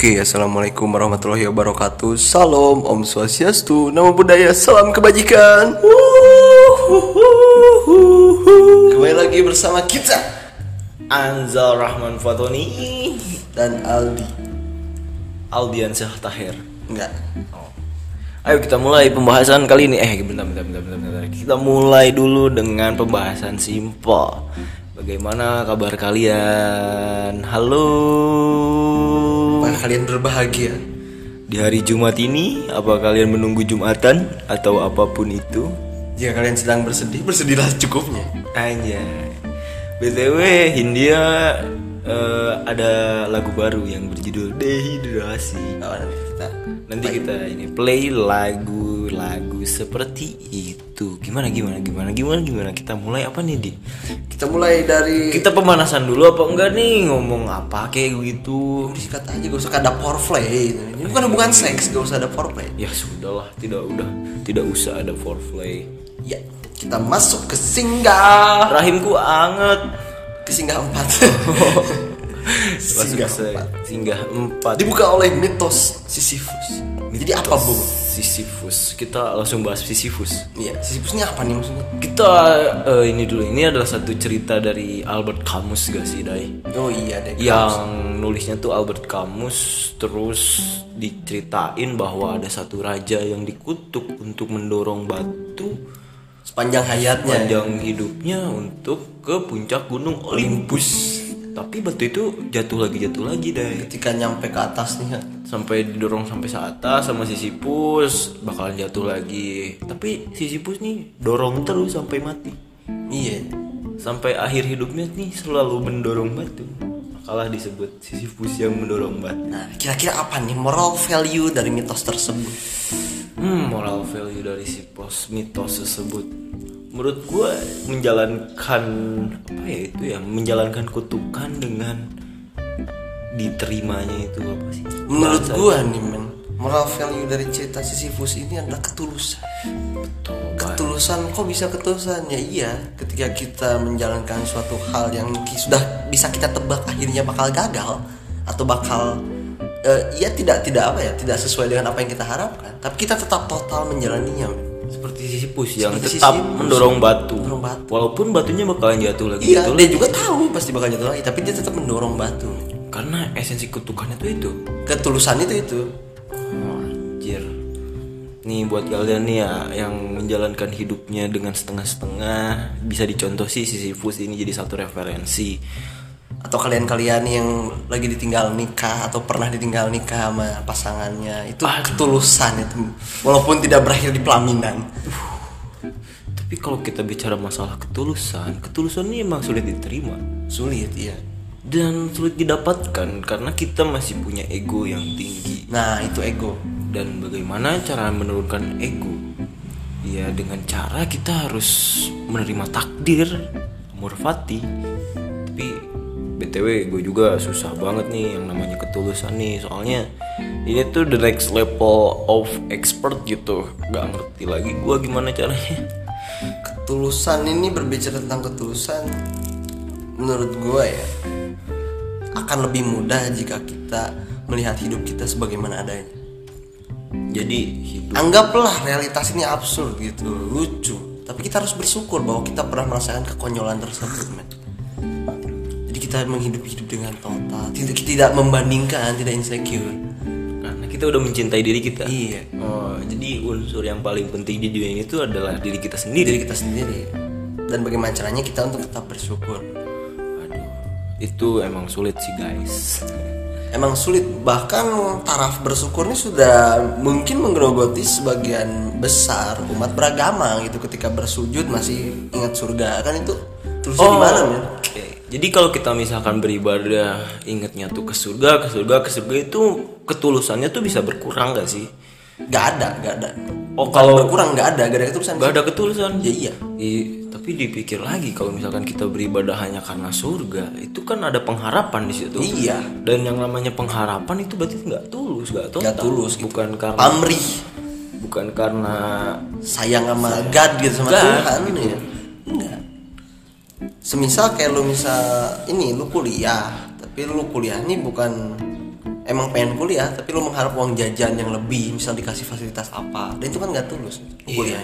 Oke, assalamualaikum warahmatullahi wabarakatuh. Salam, Om Swastiastu, Namo Buddhaya, salam kebajikan. Kembali lagi bersama kita Anzal Rahman Fatoni dan Aldi. Aldian Syah Tahir Enggak. Ayo kita mulai pembahasan kali ini Eh bentar bentar bentar bentar, bentar. Kita mulai dulu dengan pembahasan simpel Bagaimana kabar kalian? Halo Apakah kalian berbahagia? Di hari Jumat ini Apa kalian menunggu Jumatan Atau apa pun itu Jika kalian sedang bersedih, bersedihlah cukupnya. Anjay BTW Hindia eh, Ada lagu baru yang berjudul Dehidrasi Oh, nanti kita Nanti kita ini play lagu-lagu seperti itu. Gimana gimana gimana gimana gimana? Kita mulai apa nih di? kita mulai dari Kita pemanasan dulu apa enggak nih? Ngomong apa kayak gitu? disikat aja gak usah ada foreplay. Ini bukan hubungan seks gak usah ada foreplay. Ya sudahlah, tidak udah tidak usah ada foreplay. ya kita masuk ke singgah. Rahimku anget. ke singgah empat. Singgah empat. singgah empat. dibuka oleh mitos Sisyphus. Jadi apa bu Sisyphus. Kita langsung bahas Sisyphus. Iya, Sisyphus ini apa nih maksudnya? Kita eh, ini dulu ini adalah satu cerita dari Albert Camus gak sih, Dai? Oh iya deh. yang nulisnya tuh Albert Camus terus diceritain bahwa ada satu raja yang dikutuk untuk mendorong batu Sepanjang hayatnya. panjang hidupnya untuk ke puncak gunung Olympus tapi batu itu jatuh lagi jatuh lagi deh Ketika nyampe ke atas nih, ya. sampai didorong sampai ke atas sama Sisyphus bakalan jatuh lagi tapi Sisyphus nih dorong terus sampai mati iya. sampai akhir hidupnya nih selalu mendorong batu makalah disebut Sisyphus yang mendorong batu Nah, kira-kira apa nih moral value dari mitos tersebut? Hmm, moral value dari si mitos tersebut. Menurut gue menjalankan apa ya itu ya, menjalankan kutukan dengan diterimanya itu apa sih? Menurut gua nih men, moral value dari cerita Sisyphus ini adalah ketulusan. Betul. Ketulusan kok bisa ketulusan? Ya iya, ketika kita menjalankan suatu hal yang sudah bisa kita tebak akhirnya bakal gagal atau bakal eh, ya tidak tidak apa ya, tidak sesuai dengan apa yang kita harapkan, tapi kita tetap total menjalaninya. Seperti Sisyphus yang Seperti tetap Sisyphus. mendorong batu. Mendorong batu. Walaupun batunya bakalan jatuh lagi Iya, jatuh dia lagi. juga tahu pasti bakal jatuh lagi, tapi dia tetap mendorong batu. Karena esensi kutukannya tuh itu. Ketulusan itu itu. Oh, anjir. Nih buat kalian nih ya yang menjalankan hidupnya dengan setengah-setengah bisa dicontoh sih Sisyphus ini jadi satu referensi. Atau kalian-kalian yang lagi ditinggal nikah atau pernah ditinggal nikah sama pasangannya, itu ketulusan itu. Walaupun tidak berakhir di pelaminan. Tapi kalau kita bicara masalah ketulusan, ketulusan ini emang sulit diterima Sulit iya. dan sulit didapatkan karena kita masih punya ego yang tinggi. Nah, itu ego. Dan bagaimana cara menurunkan ego? Ya dengan cara kita harus menerima takdir, murfati. Tapi btw gue juga susah banget nih yang namanya ketulusan nih soalnya ini tuh the next level of expert gitu Gak ngerti lagi gue gimana caranya Ketulusan ini berbicara tentang ketulusan menurut gua ya akan lebih mudah jika kita melihat hidup kita sebagaimana adanya. jadi hidup Anggaplah realitas ini absurd gitu, lucu. Tapi kita harus bersyukur bahwa kita pernah merasakan kekonyolan tersebut, men. Kita menghidup hidup dengan total, tidak tidak membandingkan, tidak insecure. karena kita udah mencintai diri kita Iya, oh jadi unsur yang paling penting di dunia ini tuh adalah diri kita sendiri diri kita sendiri. Dan bagaimana caranya kita untuk tetap bersyukur. aduh itu emang sulit sih guys Emang sulit, bahkan taraf bersyukur ini sudah mungkin menggerogoti sebagian besar umat beragama gitu ketika bersujud masih ingat surga kan itu terusnya di mana men? Jadi kalau kita misalkan beribadah ingetnya tuh ke surga, ke surga, ke surga itu ketulusannya tuh bisa berkurang gak sih? Gak ada, gak ada. Oh, Bukan kalau- berkurang gak ada, gak ada ketulusan. Gak ada ketulusan. Ya iya. I- tapi dipikir lagi kalau misalkan kita beribadah hanya karena surga, itu kan ada pengharapan di situ. Iya. Dan yang namanya pengharapan itu berarti nggak tulus, nggak total. Nggak tulus gitu. Bukan karena Pamrih, bukan karena sayang sama God gitu sama God, Tuhan gitu. ya. Enggak. Semisal kayak lu misal ini lu kuliah, tapi lu kuliah ini bukan emang pengen kuliah tapi lu mengharap uang jajan yang lebih misal dikasih fasilitas apa dan itu kan nggak tulus kuliah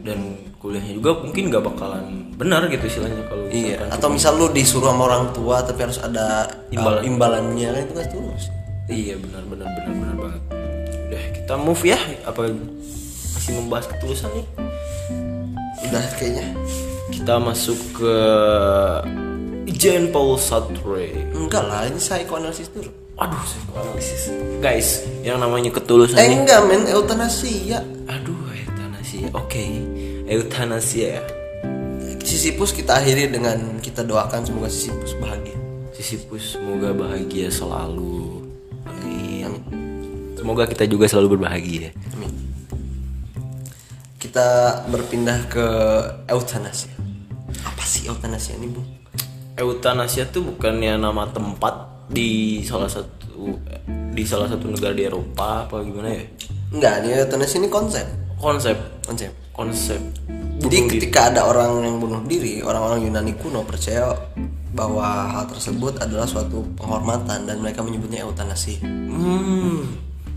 dan kuliahnya juga mungkin nggak bakalan benar gitu istilahnya kalau iya atau misal lu disuruh sama orang tua tapi harus ada Imbalan. uh, imbalannya kan itu nggak tulus Iya benar benar benar benar banget. Udah kita move ya apa masih membahas ketulusan nih? udah kayaknya Kita masuk ke Jean Paul Sartre. enggak lah ini psychoanalysis dulu Aduh, psikoanalisis. Guys, yang namanya ketulusan eh enggak men euthanasia Aduh, eutanasia. Oke, eutanasia ya. Sisyphus kita akhiri dengan kita doakan semoga Sisyphus bahagia Sisyphus semoga bahagia selalu. Amin. Semoga kita juga selalu berbahagia. Amin. Kita berpindah ke euthanasia. Apa sih euthanasia ini, Bu? Eutanasia tuh bukannya nama tempat di salah satu di salah satu negara di Eropa apa gimana ya? Enggak, ini euthanasia ini konsep. Konsep Konsep. konsep Jadi ketika ada orang yang bunuh diri, orang-orang Yunani kuno percaya bahwa hal tersebut adalah suatu penghormatan dan mereka menyebutnya eutanasi. Hmm.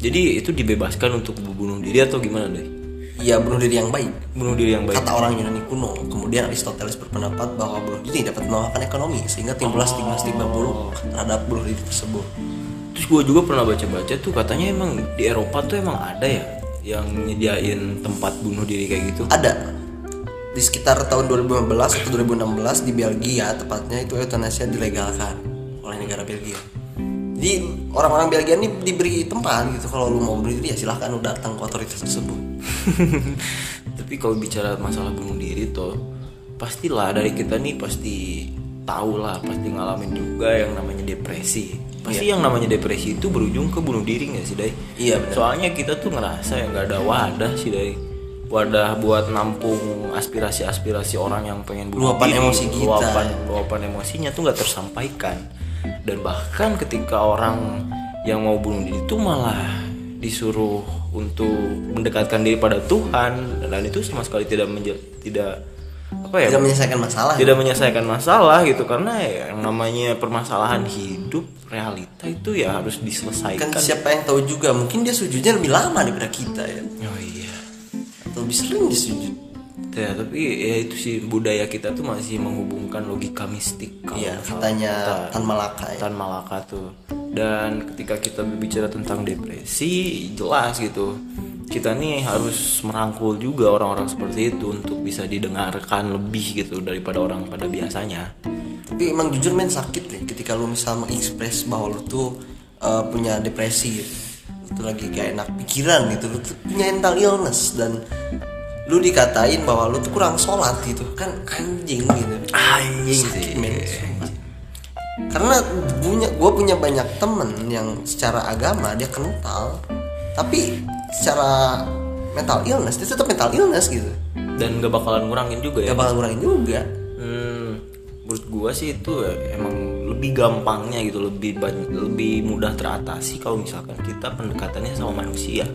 Jadi itu dibebaskan untuk bunuh diri atau gimana deh? Iya, bunuh diri yang baik. Bunuh diri yang baik. Kata orang Yunani kuno. Kemudian Aristoteles berpendapat bahwa bunuh diri dapat melemahkan ekonomi sehingga timbullah stigma-stigma buruk terhadap bunuh diri tersebut. Terus gue juga pernah baca-baca tuh katanya emang di Eropa tuh emang ada ya yang nyediain tempat bunuh diri kayak gitu. Ada di sekitar tahun 2015 atau 2016 di Belgia tepatnya itu euthanasia dilegalkan oleh negara Belgia. Jadi orang-orang Belgia ini diberi tempat gitu kalau lu mau bunuh diri ya silahkan lu datang ke otoritas tersebut. Tapi kalau bicara masalah bunuh diri tuh pastilah dari kita nih pasti tahu lah pasti ngalamin juga yang namanya depresi. Pasti yang namanya depresi itu berujung ke bunuh diri nggak sih, Dai? Iya benar. Soalnya kita tuh ngerasa ya nggak ada wadah sih dari wadah buat nampung aspirasi-aspirasi orang yang pengen bunuh Luapan diri, emosi kita. luapan luapan emosinya tuh nggak tersampaikan dan bahkan ketika orang yang mau bunuh diri itu malah disuruh untuk mendekatkan diri pada Tuhan dan itu sama sekali tidak menje- tidak apa ya Tidak menyelesaikan masalah. tidak menyelesaikan masalah gitu karena ya yang namanya permasalahan hidup realita itu ya harus Kan diselesaikan siapa yang tahu juga mungkin dia sujudnya lebih lama daripada kita ya. oh iya Atau lebih sering dia sujud. Ya. Tapi ya itu sih budaya kita tuh masih menghubungkan logika mistik kalau Iya, katanya kita- Tan Malaka ya. Tan Malaka tuh. Dan ketika kita berbicara tentang depresi jelas gitu. Kita nih harus merangkul juga orang-orang seperti itu untuk bisa didengarkan lebih gitu daripada orang pada biasanya. Tapi emang jujur men sakit deh ketika lu misal mengekspres bahwa lu tuh uh, punya depresi. Gitu. Lu tuh lagi gak enak pikiran gitu, lu tuh punya mental illness dan lu dikatain bahwa lu tuh kurang sholat gitu. Kan anjing gitu. Anjing sumpah. karena punya gue punya banyak temen yang secara agama dia kental. Tapi secara mental illness dia tetap mental illness gitu. Dan gak bakalan ngurangin juga ya. Gak bakal ngurangin juga. Hmm, menurut gua sih itu ya emang lebih gampangnya gitu, lebih banyak, lebih mudah teratasi kalau misalkan kita pendekatannya sama manusia.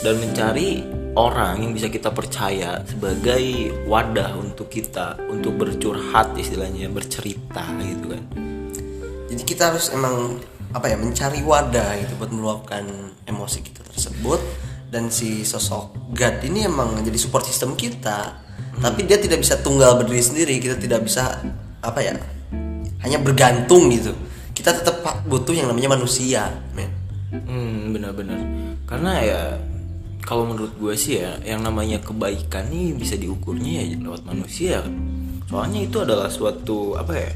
Dan mencari orang yang bisa kita percaya sebagai wadah untuk kita untuk bercurhat istilahnya bercerita gitu kan. jadi kita harus emang apa ya mencari wadah gitu buat meluapkan emosi kita tersebut. Dan si sosok God ini emang jadi support system kita. Tapi dia tidak bisa tunggal berdiri sendiri. Kita tidak bisa apa ya hanya bergantung gitu. Kita tetap butuh yang namanya manusia men. Hmm, benar-benar. Karena ya kalau menurut gue sih ya yang namanya kebaikan nih bisa diukurnya ya lewat manusia. Soalnya itu adalah suatu apa ya?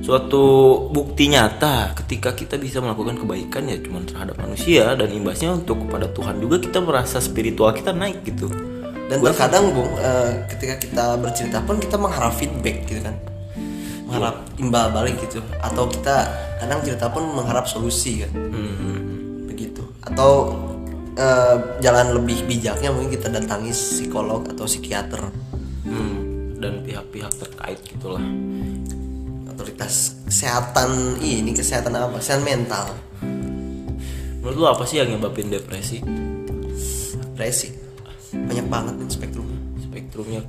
Suatu bukti nyata ketika kita bisa melakukan kebaikan ya cuma terhadap manusia dan imbasnya untuk kepada Tuhan juga kita merasa spiritual kita naik gitu. dan terkadang bung eh, ketika kita bercerita pun kita mengharap feedback gitu kan mengharap imbal balik gitu atau kita kadang cerita pun mengharap solusi kan Hmm, begitu atau eh, jalan lebih bijaknya mungkin kita datangi psikolog atau psikiater. Hmm, dan pihak-pihak terkait gitulah. otoritas kesehatan ini kesehatan apa? Kesehatan mental. Menurut lu apa sih yang nyebabin depresi? depresi? Banyak banget nih spektrumnya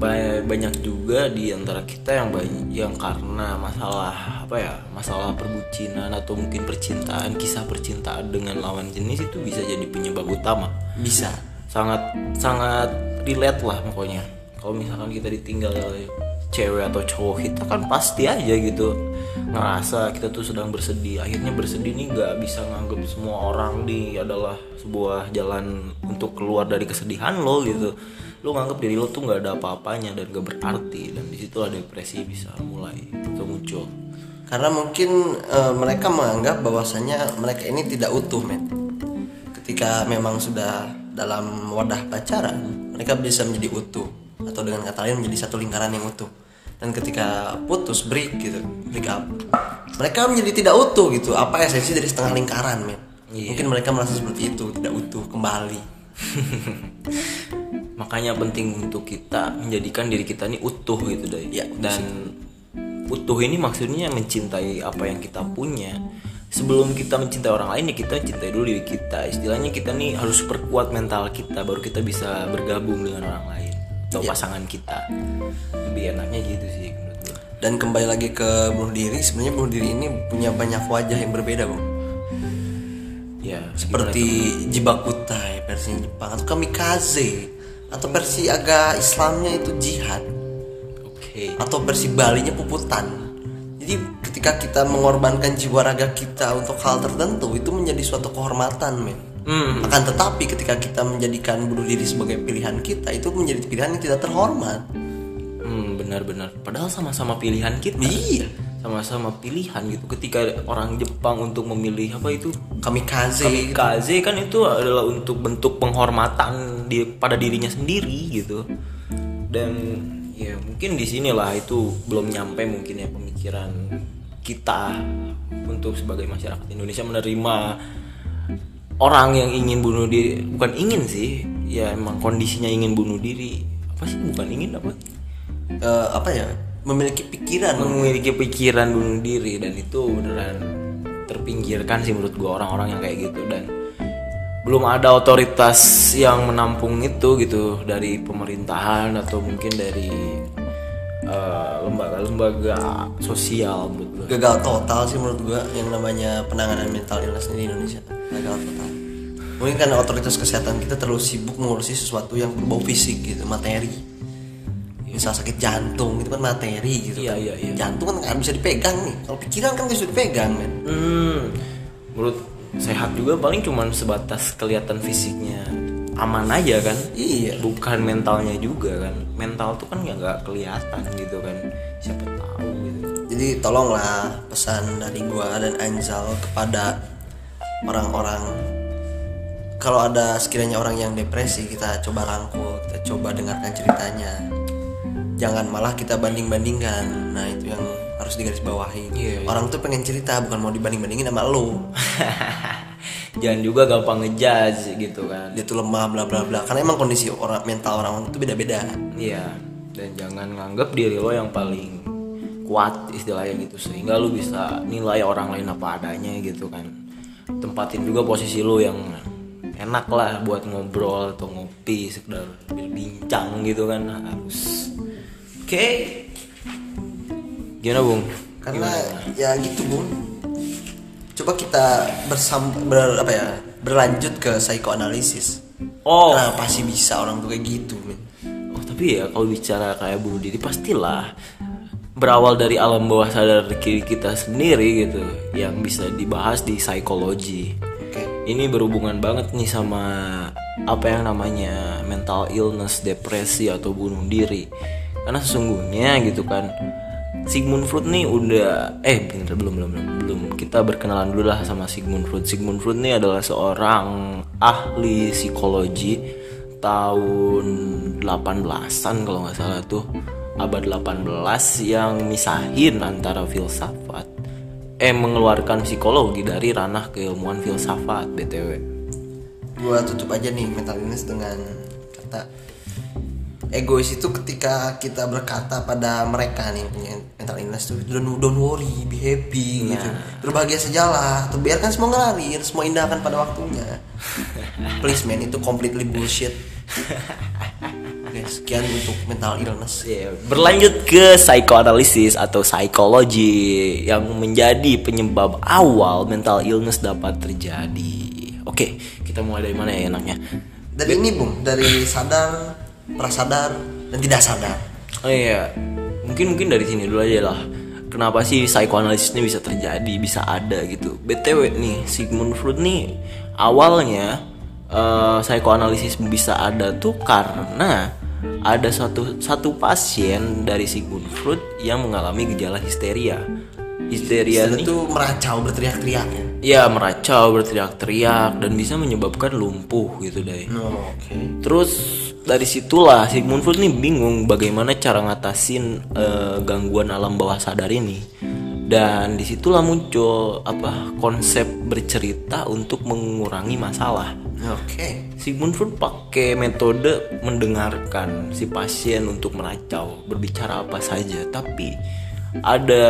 banyak juga di antara kita yang banyak yang karena masalah apa ya masalah perbucinan atau mungkin percintaan kisah percintaan dengan lawan jenis itu bisa jadi penyebab utama. Bisa. Sangat sangat relate lah pokoknya. Kalau misalkan kita ditinggal oleh cewek atau cowok kita kan pasti aja gitu ngerasa kita tuh sedang bersedih. Akhirnya bersedih nih nggak bisa nganggep semua orang di adalah sebuah jalan untuk keluar dari kesedihan lo gitu lo nganggep diri lo tuh nggak ada apa-apanya dan gak berarti dan di situlah depresi bisa mulai atau muncul. Karena mungkin eh, mereka menganggap bahwasanya mereka ini tidak utuh men. Ketika memang sudah dalam wadah pacaran mereka bisa menjadi utuh atau dengan kata lain menjadi satu lingkaran yang utuh. Dan ketika putus break gitu break up mereka menjadi tidak utuh gitu. Apa esensi dari setengah lingkaran men? Mungkin mereka merasa seperti itu tidak utuh kembali makanya penting untuk kita menjadikan diri kita ini utuh gitu deh Ya, dan utuh ini maksudnya mencintai apa yang kita punya. Sebelum kita mencintai orang lain ya kita cintai dulu diri kita. Istilahnya kita nih harus perkuat mental kita baru kita bisa bergabung dengan orang lain atau pasangan kita. Lebih enaknya gitu sih menurut gue dan kembali lagi ke bunuh diri sebenarnya bunuh diri ini punya banyak wajah yang berbeda bang ya seperti jibakutai versi Jepang atau kamikaze atau versi agak Islamnya itu jihad oke atau versi Balinya puputan jadi ketika kita mengorbankan jiwa raga kita untuk hal tertentu itu menjadi suatu kehormatan men Hmm. akan tetapi ketika kita menjadikan bunuh diri sebagai pilihan kita itu menjadi pilihan yang tidak terhormat Hmm, benar-benar. Padahal sama-sama pilihan kita. iya Sama-sama pilihan gitu. Ketika orang Jepang untuk memilih apa itu? Kamikaze kamikaze kan itu adalah untuk bentuk penghormatan di pada dirinya sendiri gitu. Dan ya mungkin di sinilah itu belum nyampe mungkin ya pemikiran kita untuk sebagai masyarakat Indonesia menerima orang yang ingin bunuh diri. Bukan ingin sih ya emang kondisinya ingin bunuh diri. Apa sih? Bukan ingin apa? Eh, apa ya memiliki pikiran. Memiliki pikiran bunuh diri dan itu beneran terpinggirkan sih menurut gua orang-orang yang kayak gitu dan belum ada otoritas yang menampung itu gitu dari pemerintahan atau mungkin dari eh, lembaga-lembaga sosial menurut gua. gagal total sih menurut gua yang namanya penanganan mental illness di Indonesia. Gagal total. Mungkin karena otoritas kesehatan kita terlalu sibuk mengurusi sesuatu yang berbau fisik gitu materi misal sakit jantung itu kan materi gitu Iya, kan. iya, iya. jantung kan nggak bisa dipegang nih. Kalau pikiran kan bisa dipegang men. Hmm, menurut sehat juga paling cuman sebatas kelihatan fisiknya aman aja kan. Iya. Bukan mentalnya juga kan. Mental tuh kan nggak nggak kelihatan gitu kan. Siapa tahu gitu. Jadi tolonglah pesan dari gua dan Anzal kepada orang-orang. Kalau ada sekiranya orang yang depresi kita coba rangkul kita coba dengarkan ceritanya jangan malah kita banding-bandingkan. Nah itu yang harus digarisbawahi. Iya, iya. orang tuh pengen cerita bukan mau dibanding-bandingin sama lo jangan juga gampang ngejudge gitu kan. Dia tuh lemah bla bla bla. Karena emang kondisi orang mental orang itu beda-beda. Iya. Dan jangan nganggap diri lo yang paling kuat istilahnya gitu. Sehingga lo bisa nilai orang lain apa adanya gitu kan. Tempatin juga posisi lo yang enak lah buat ngobrol atau ngopi sekedar berbincang gitu kan. Harus oke. Gimana bung? Karena ya gitu bun coba kita bersam ber, apa ya berlanjut ke psikoanalisis. Oh. Kenapa sih bisa orang tuh kayak gitu men Oh tapi ya kalau bicara kayak bunuh diri pastilah berawal dari alam bawah sadar kiri kita sendiri gitu yang bisa dibahas di psikologi. oke. Ini berhubungan banget nih sama apa yang namanya mental illness, depresi atau bunuh diri. Karena sesungguhnya gitu kan Sigmund Freud nih udah eh bentar, belum belum belum belum kita berkenalan dulu lah sama Sigmund Freud. Sigmund Freud nih adalah seorang ahli psikologi tahun 18-an kalau nggak salah tuh abad 18 yang misahin antara filsafat eh mengeluarkan psikologi dari ranah keilmuan filsafat BTW. gua tutup aja nih mental dengan kata egois itu ketika kita berkata pada mereka nih punya mental illness tuh don't, don't worry be happy gitu. Berbahagia sajalah atau biarkan semua ngalir semua indah akan pada waktunya. Please man itu completely bullshit. Guys sekian untuk mental illness. Iya, berlanjut ke psychoanalysis atau psikologi yang menjadi penyebab awal mental illness dapat terjadi. Oke, kita mulai dari mana ya enaknya? dari ini bung dari sadar prasadar dan tidak sadar Oh iya, mungkin mungkin dari sini dulu aja lah. Kenapa sih psikoanalisis ini bisa terjadi, bisa ada gitu? BTW nih, Sigmund Freud nih awalnya eh, psikoanalisis bisa ada tuh karena ada satu satu pasien dari Sigmund Freud yang mengalami gejala histeria. Histeria Itu nih tuh meracau berteriak-teriak ya ya meracau, berteriak-teriak dan bisa menyebabkan lumpuh gitu deh. oh, oke Terus dari situlah Sigmund Freud nih bingung bagaimana cara ngatasin eh, gangguan alam bawah sadar ini. Dan di situlah muncul apa konsep bercerita untuk mengurangi masalah. oke Sigmund Freud pakai metode mendengarkan si pasien untuk meracau, berbicara apa saja, tapi ada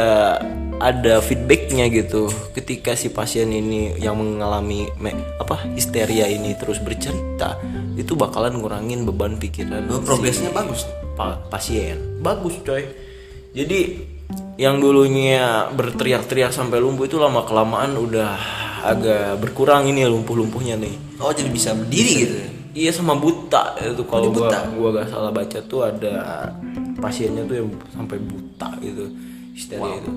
ada feedbacknya gitu. Ketika si pasien ini yang mengalami me- apa histeria ini terus bercerita, itu bakalan ngurangin beban pikiran Oh, progresnya bagus pa- pasien. Bagus coy. Jadi yang dulunya berteriak-teriak sampai lumpuh itu lama kelamaan udah agak berkurang ini lumpuh-lumpuhnya nih. oh jadi bisa berdiri gitu ya? Iya sama buta itu kalau gua buta? gua gak salah baca tuh ada pasiennya tuh yang sampai buta gitu histeria itu.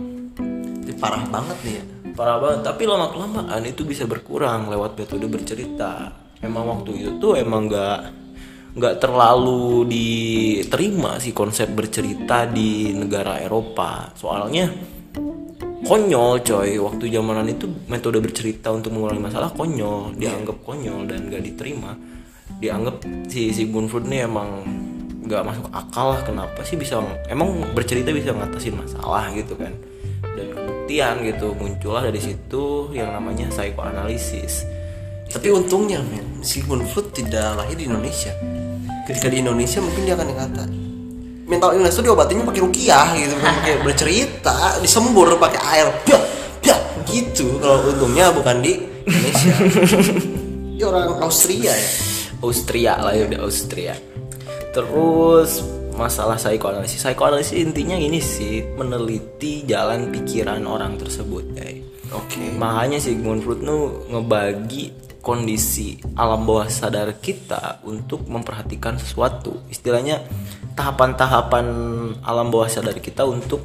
Itu parah banget nih ya. Parah banget. Tapi lama kelamaan itu bisa berkurang lewat metode bercerita. Emang waktu itu tuh emang nggak nggak terlalu diterima sih konsep bercerita di negara Eropa. Soalnya konyol coy. Waktu zamanan itu metode bercerita untuk mengurangi masalah konyol. Dianggap konyol dan gak diterima. Dianggap si Sigmund Freud ini emang nggak masuk akal lah kenapa sih bisa emang bercerita bisa ngatasin masalah gitu kan. Dan kebuktian gitu muncullah dari situ yang namanya psikoanalisis. Tapi untungnya men Sigmund Freud tidak lahir di Indonesia. Ketika di Indonesia mungkin dia akan dikata mental illness itu diobatinnya pakai rukiah gitu bukan pakai bercerita disembur pakai air Biah, biah, gitu. Kalau untungnya bukan di Indonesia. Dia orang Austria ya. Austria lah ya udah Austria terus masalah psikoanalisis. Psikoanalisis intinya ini sih meneliti jalan pikiran orang tersebut ya oke. Makanya Sigmund Freud tuh ngebagi kondisi alam bawah sadar kita untuk memperhatikan sesuatu. Istilahnya tahapan-tahapan alam bawah sadar kita untuk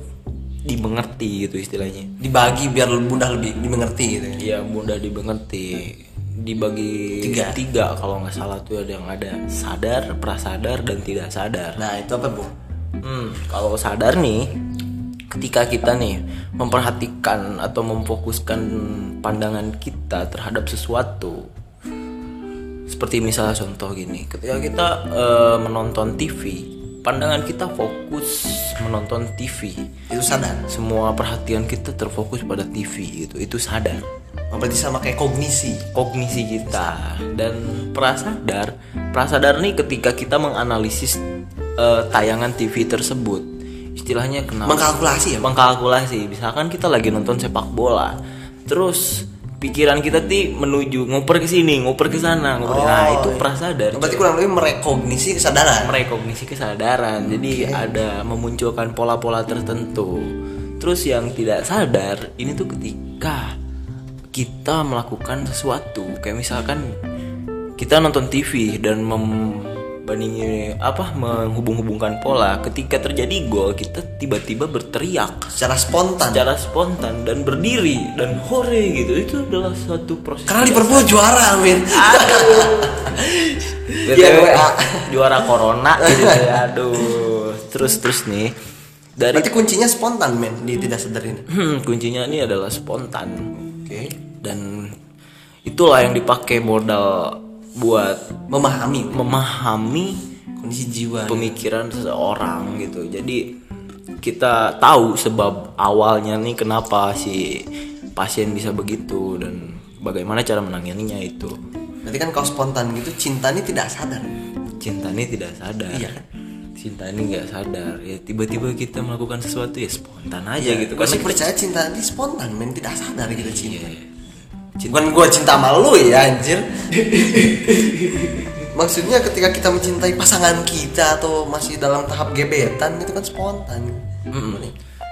dimengerti gitu istilahnya. Dibagi biar mudah lebih dimengerti gitu ya. Iya mudah dimengerti dibagi Tiga. tiga kalau nggak salah tuh ada yang ada sadar, prasadar dan tidak sadar. nah itu apa bu Hmm, kalau sadar nih, ketika kita nih memperhatikan atau memfokuskan pandangan kita terhadap sesuatu, seperti misalnya contoh gini, ketika kita eh, menonton TV, pandangan kita fokus menonton TV, itu sadar? Semua perhatian kita terfokus pada TV gitu, itu sadar. Oh, berarti sama kayak kognisi? Kognisi kita. Dan prasadar prasadar nih ketika kita menganalisis eh, tayangan TV tersebut. Istilahnya kenapa? Mengkalkulasi ya? Mengkalkulasi. Misalkan kita lagi nonton sepak bola terus pikiran kita ti menuju ngoper ke sini ngoper ke sana ngoper nah Oh, itu iya. prasadar berarti kurang lebih merekognisi kesadaran. Merekognisi kesadaran. Jadi ada memunculkan pola-pola tertentu. Terus yang tidak sadar ini tuh ketika kita melakukan sesuatu. Kayak misalkan kita nonton TV dan membandingi apa menghubung-hubungkan pola. Ketika terjadi gol kita tiba-tiba berteriak. Secara spontan. Secara spontan dan berdiri dan hore gitu. Itu adalah satu proses karena Liverpool juara Amin WA. juara corona gitu ya. Aduh. Terus terus nih. Dari berarti kuncinya spontan men di tidak sadar ini hmm, kuncinya ini adalah spontan. Oke. Dan itulah yang dipakai modal buat memahami. Memahami kondisi jiwa. pemikiran seseorang gitu. Jadi kita tahu sebab awalnya nih kenapa si pasien bisa begitu dan bagaimana cara menanganinya itu. Berarti kan kalau spontan gitu cinta ini tidak sadar. Cinta ini tidak sadar. Iya kan? cinta ini nggak sadar. Ya tiba-tiba kita melakukan sesuatu ya spontan aja Iya, gitu. sih percaya cinta ini spontan men tidak sadar kita cinta. Iya. Cinta- bukan gue cinta sama lu ya anjir. Maksudnya ketika kita mencintai pasangan kita atau masih dalam tahap gebetan itu kan spontan. Mm-mm.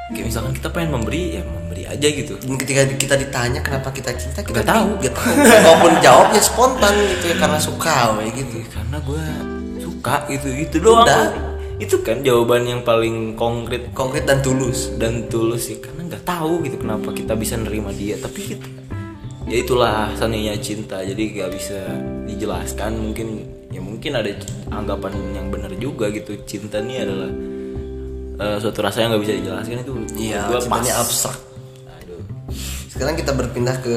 kayak misalkan kita pengen memberi ya memberi aja gitu. Dan ketika kita ditanya kenapa kita cinta kita Nggak tahu. nggak tahu. Walaupun jawabnya spontan gitu ya karena suka kayak gitu. Karena gue suka gitu itu doang. Udah. itu kan jawaban yang paling konkret. Konkret dan tulus. Dan tulus sih karena nggak tahu gitu kenapa kita bisa nerima dia. Tapi kita ya itulah seninya cinta. Jadi nggak bisa dijelaskan. Mungkin ya mungkin ada anggapan yang benar juga gitu. Cinta ini adalah eh, suatu rasa yang nggak bisa dijelaskan itu. Iya gue cintanya abstrak Aduh. sekarang kita berpindah ke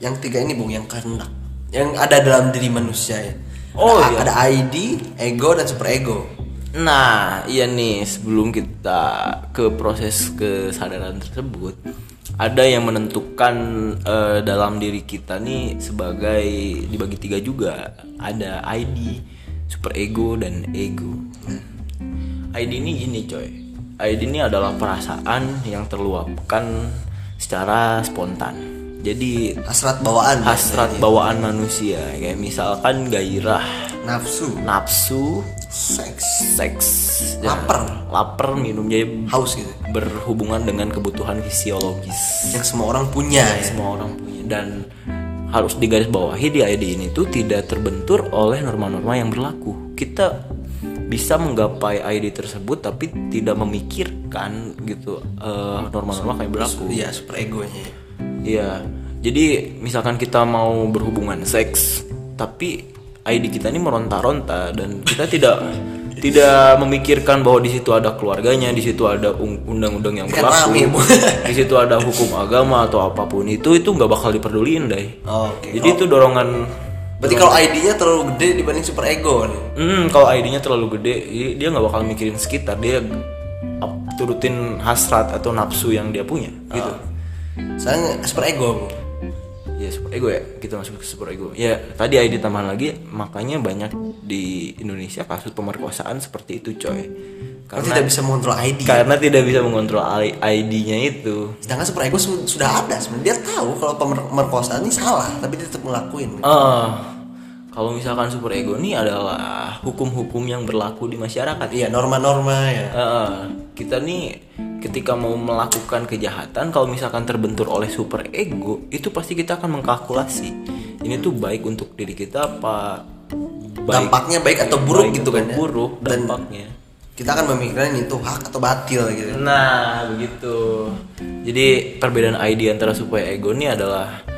yang tiga ini bung yang kehendak. Yang ada dalam diri manusia ya. Oh, ada, iya. ada ID ego dan super ego Nah, iya nih sebelum kita ke proses kesadaran tersebut, ada yang menentukan eh, dalam diri kita nih sebagai dibagi tiga juga. Ada ID, super ego dan ego. ID ini gini coy. ID ini adalah perasaan yang terluapkan secara spontan. Jadi hasrat bawaan. Hasrat bawaan manusia. Kayak misalkan gairah, nafsu. Nafsu, seks. Seks. Lapar. lapar minum jadi haus gitu. berhubungan dengan kebutuhan fisiologis. Yang semua orang punya ya. semua orang punya. Dan harus digarisbawahi di ID ini tuh tidak terbentur oleh norma-norma yang berlaku. Kita bisa menggapai ID tersebut tapi tidak memikirkan gitu eh, norma-norma kayak berlaku. Iya super egonya Iya. Jadi misalkan kita mau berhubungan seks, tapi ID kita ini meronta-ronta dan kita tidak tidak memikirkan bahwa di situ ada keluarganya, di situ ada undang-undang yang berlaku, di situ ada hukum agama atau apa pun itu itu nggak bakal diperduliin deh. oke Jadi itu dorongan. berarti kalau ID-nya terlalu gede dibanding super ego nih Hmm, kalau ID-nya terlalu gede, dia nggak bakal mikirin sekitar, dia turutin hasrat atau nafsu yang dia punya, gitu. Saya super ego Ya super ego ya kita masuk ke super ego. Ya tadi ID tambahan lagi makanya banyak di Indonesia kasus pemerkosaan seperti itu coy. Karena tidak bisa mengontrol ID karena tidak bisa mengontrol ID-nya itu. sedangkan super ego su- sudah ada sebenarnya dia tahu kalau pemerkosaan ini salah tapi dia tetap ngelakuin Eh kalau misalkan super ego ini adalah hukum-hukum yang berlaku di masyarakat. iya norma-norma ya. Eh, kita nih ketika mau melakukan kejahatan kalau misalkan terbentur oleh super ego itu pasti kita akan mengkalkulasi. Ini tuh baik untuk diri kita apa baik dampaknya baik atau buruk baik gitu atau kan ya? buruk Dan- dampaknya. kita akan memikirkan itu hak atau batil gitu. Nah begitu. Jadi perbedaan ID antara super ego ini adalah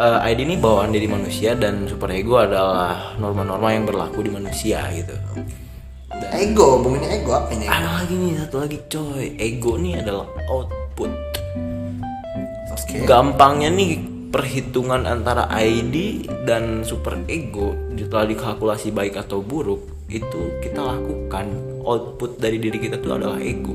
eh, ID ini bawaan diri manusia dan super ego adalah norma-norma yang berlaku di manusia gitu. Ego bung ini ego apa ini? Ada lagi nih satu lagi coy. Ego ini adalah output. Oke. Gampangnya nih perhitungan antara ID dan super ego setelah dikalkulasi baik atau buruk itu kita lakukan. Output dari diri kita tuh adalah ego.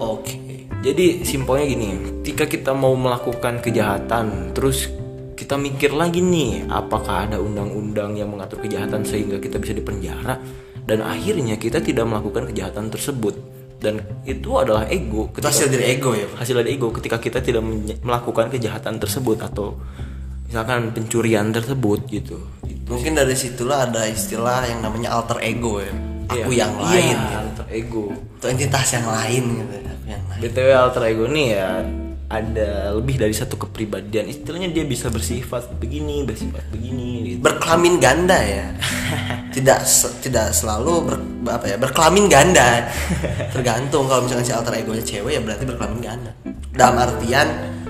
Oke. Jadi simpelnya gini ketika kita mau melakukan kejahatan terus kita mikir lagi nih apakah ada undang-undang yang mengatur kejahatan sehingga kita bisa dipenjara? Dan akhirnya kita tidak melakukan kejahatan tersebut. Dan itu adalah ego itu hasil dari ego ya Pak? hasil dari ego ketika kita tidak melakukan kejahatan tersebut atau misalkan pencurian tersebut gitu. Mungkin dari situlah ada istilah yang namanya alter ego ya. Aku Iya. yang lain Iya, gitu. alter ego. Atau entitas yang lain gitu aku yang lain. Btw alter ego nih ya ada lebih dari satu kepribadian. Istilahnya dia bisa bersifat begini bersifat begini gitu. Berkelamin ganda ya? Tidak se- tidak selalu ber, apa ya berkelamin ganda. Tergantung kalau misalkan si alter egonya cewek ya berarti berkelamin ganda. Dalam artian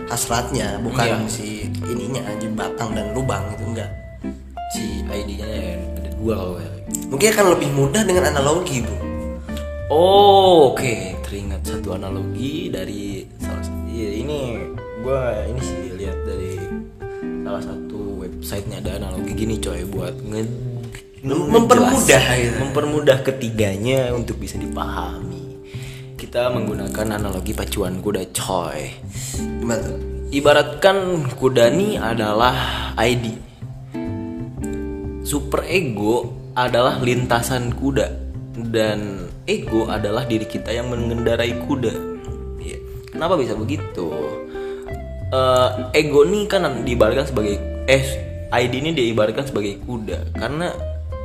hasratnya bukan Iya. si ininya aja batang dan lubang itu enggak. Si ID-nya ada dua kalau ya. mungkin akan lebih mudah dengan analogi bu. Oh, oke, teringat satu analogi dari salah satu. Iya, ini gua ini sih lihat dari salah satu websitenya ada analogi gini coy buat nge Mem- mempermudah gitu. mempermudah ketiganya untuk bisa dipahami. Kita menggunakan analogi pacuan kuda coy. tuh Ibaratkan kuda ini adalah ID. Super ego adalah lintasan kuda dan ego adalah diri kita yang mengendarai kuda. Kenapa bisa begitu? Eh, ego ini kan diibaratkan sebagai eh ID ini diibaratkan sebagai kuda karena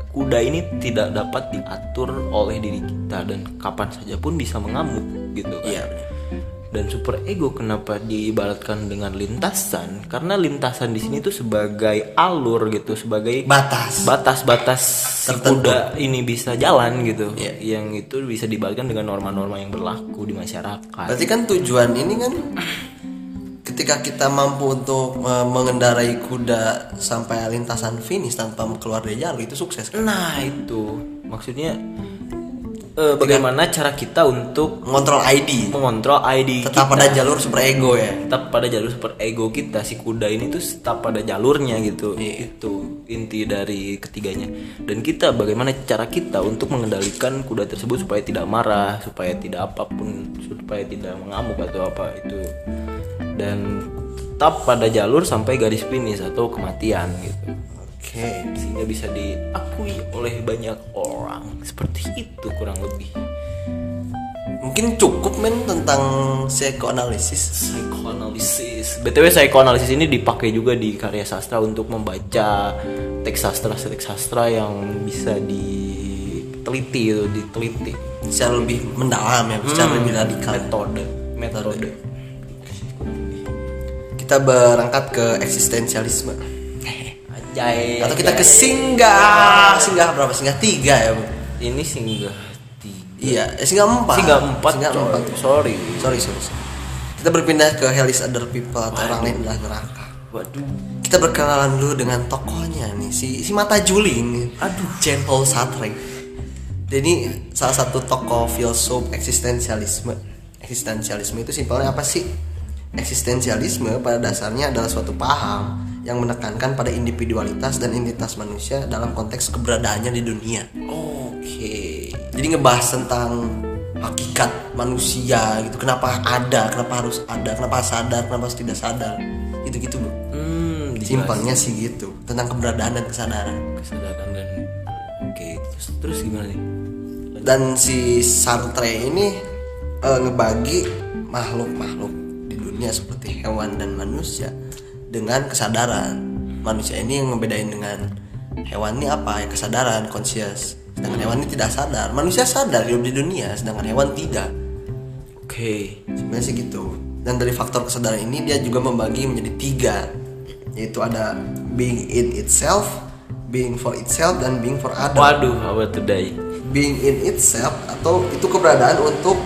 kuda ini tidak dapat diatur oleh diri kita dan kapan saja pun bisa mengamuk gitu kan. Iya. Dan super ego kenapa diibaratkan dengan lintasan? Karena lintasan di sini tuh sebagai alur gitu, sebagai Batas. batas-batas si Tertentu. kuda ini bisa jalan gitu. Iya. Yang itu bisa dibalikkan dengan norma-norma yang berlaku di masyarakat. Berarti kan tujuan ini kan ketika kita mampu untuk eh, mengendarai kuda sampai lintasan finish tanpa keluar dari jalur itu sukses kan? Nah, itu maksudnya eh, bagaimana cara kita untuk Mengontrol ID mengontrol ID tetap kita. pada jalur super ego ya. tetap pada jalur super ego kita. Si kuda ini tuh tetap pada jalurnya gitu. Itu inti dari ketiganya. Dan kita bagaimana cara kita untuk mengendalikan kuda tersebut supaya tidak marah supaya tidak apa pun supaya tidak mengamuk atau apa itu. Dan tetap pada jalur sampai garis finish atau kematian gitu Oke. sehingga bisa diakui oleh banyak orang seperti itu kurang lebih Mungkin cukup men tentang psikoanalisis. Psikoanalisis. BTW psikoanalisis ini dipakai juga di karya sastra untuk membaca teks sastra teks sastra yang bisa diteliti itu diteliti Secara lebih mendalam ya, secara lebih radikal. metode metode Kita berangkat ke eksistensialisme. Atau kita ke singgah, singgah berapa? Singgah tiga ya, Bu? ini singgah tiga Iya, eh, singgah empat. singgah empat Singgah coy. empat. sorry Sorry, sorry, sorry. Kita berpindah ke Hell is Other People atau orang lain adalah neraka. waduh Kita berkenalan dulu dengan tokohnya nih, si si mata juling. nih. Aduh. Jean Paul Sartre. Jadi salah satu tokoh filsuf eksistensialisme. Eksistensialisme itu simpelnya apa sih? Eksistensialisme pada dasarnya adalah suatu paham yang menekankan pada individualitas dan identitas manusia dalam konteks keberadaannya di dunia. oke Jadi ngebahas tentang hakikat manusia gitu. Kenapa ada, kenapa harus ada, kenapa sadar, kenapa harus tidak sadar. Gitu-gitu, Bro. hmm. Simpelnya sih gitu, tentang keberadaan dan kesadaran. kesadaran dan oke terus terus gimana nih Dan si Sartre ini eh, ngebagi makhluk-makhluk di dunia seperti hewan dan manusia dengan kesadaran. Manusia ini yang ngebedain dengan hewan ini apa? Ya kesadaran, conscious. Sedangkan hewan ini tidak sadar. Manusia sadar hidup di dunia, sedangkan hewan tidak. oke sebenarnya sih gitu dan dari faktor kesadaran ini dia juga membagi menjadi tiga yaitu ada being in itself being for itself dan being for other waduh awal today being in itself atau itu keberadaan untuk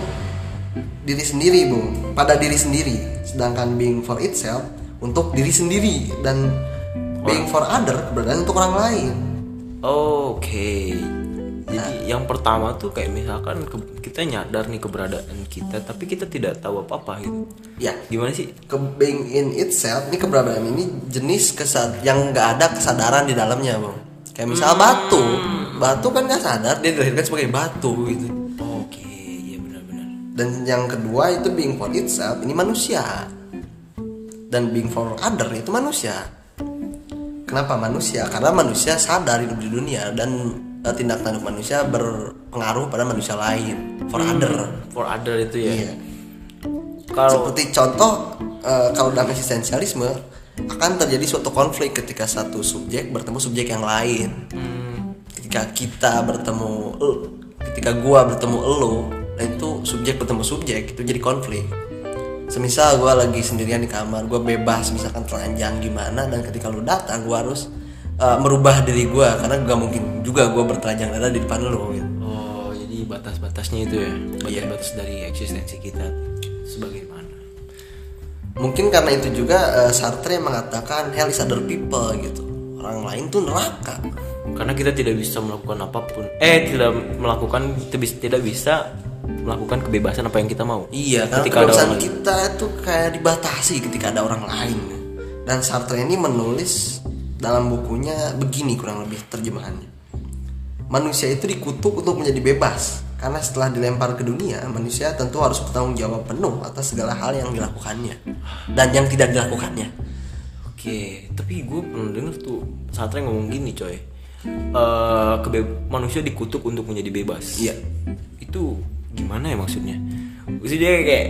diri sendiri bung pada diri sendiri sedangkan being for itself untuk diri sendiri dan being for other keberadaan untuk orang lain Oke. Jadi yang pertama tuh kayak misalkan kita nyadar nih keberadaan kita, tapi kita tidak tahu apa-apa gitu. ya Gimana sih? ke being in itself ini keberadaan ini jenis kesad yang nggak ada kesadaran di dalamnya bang kayak misal batu batu kan nggak sadar dia dilahirkan sebagai batu gitu Oke, iya benar-benar. dan yang kedua itu being for itself ini manusia dan being for other itu manusia kenapa manusia karena manusia sadar hidup di dunia dan eh, tindak tanduk manusia berpengaruh pada manusia lain for other For other itu ya. iya Kalau seperti contoh eh, kalau dalam eksistensialisme akan terjadi suatu konflik ketika satu subjek bertemu subjek yang lain. Ketika kita bertemu, ketika gua bertemu nah itu subjek bertemu subjek itu jadi konflik. Semisal gua lagi sendirian di kamar, gua bebas misalkan telanjang gimana, dan ketika lu datang, gua harus eh, merubah diri gua karena gak mungkin juga gua bertelanjang dada di depan lu. Gitu. oh, jadi batas-batasnya itu ya. Iya. Batas-batas dari eksistensi kita sebagaimana. Mungkin karena itu juga eh, Sartre mengatakan hell is other people gitu. Orang lain tuh neraka. Karena kita tidak bisa melakukan apa pun. Eh, tidak melakukan tidak bisa- melakukan kebebasan apa yang kita mau. Iya, Ketika ada orang kita itu kayak dibatasi ketika ada orang lain. Dan Sartre ini menulis dalam bukunya begini kurang lebih terjemahannya. Manusia itu dikutuk untuk menjadi bebas karena setelah dilempar ke dunia, manusia tentu harus bertanggung jawab penuh atas segala hal yang dilakukannya dan yang tidak dilakukannya. Oke, tapi gue pernah denger tuh Sartre ngomong gini coy. Kebe- manusia dikutuk untuk menjadi bebas. Iya. Itu gimana ya maksudnya? Maksudnya kayak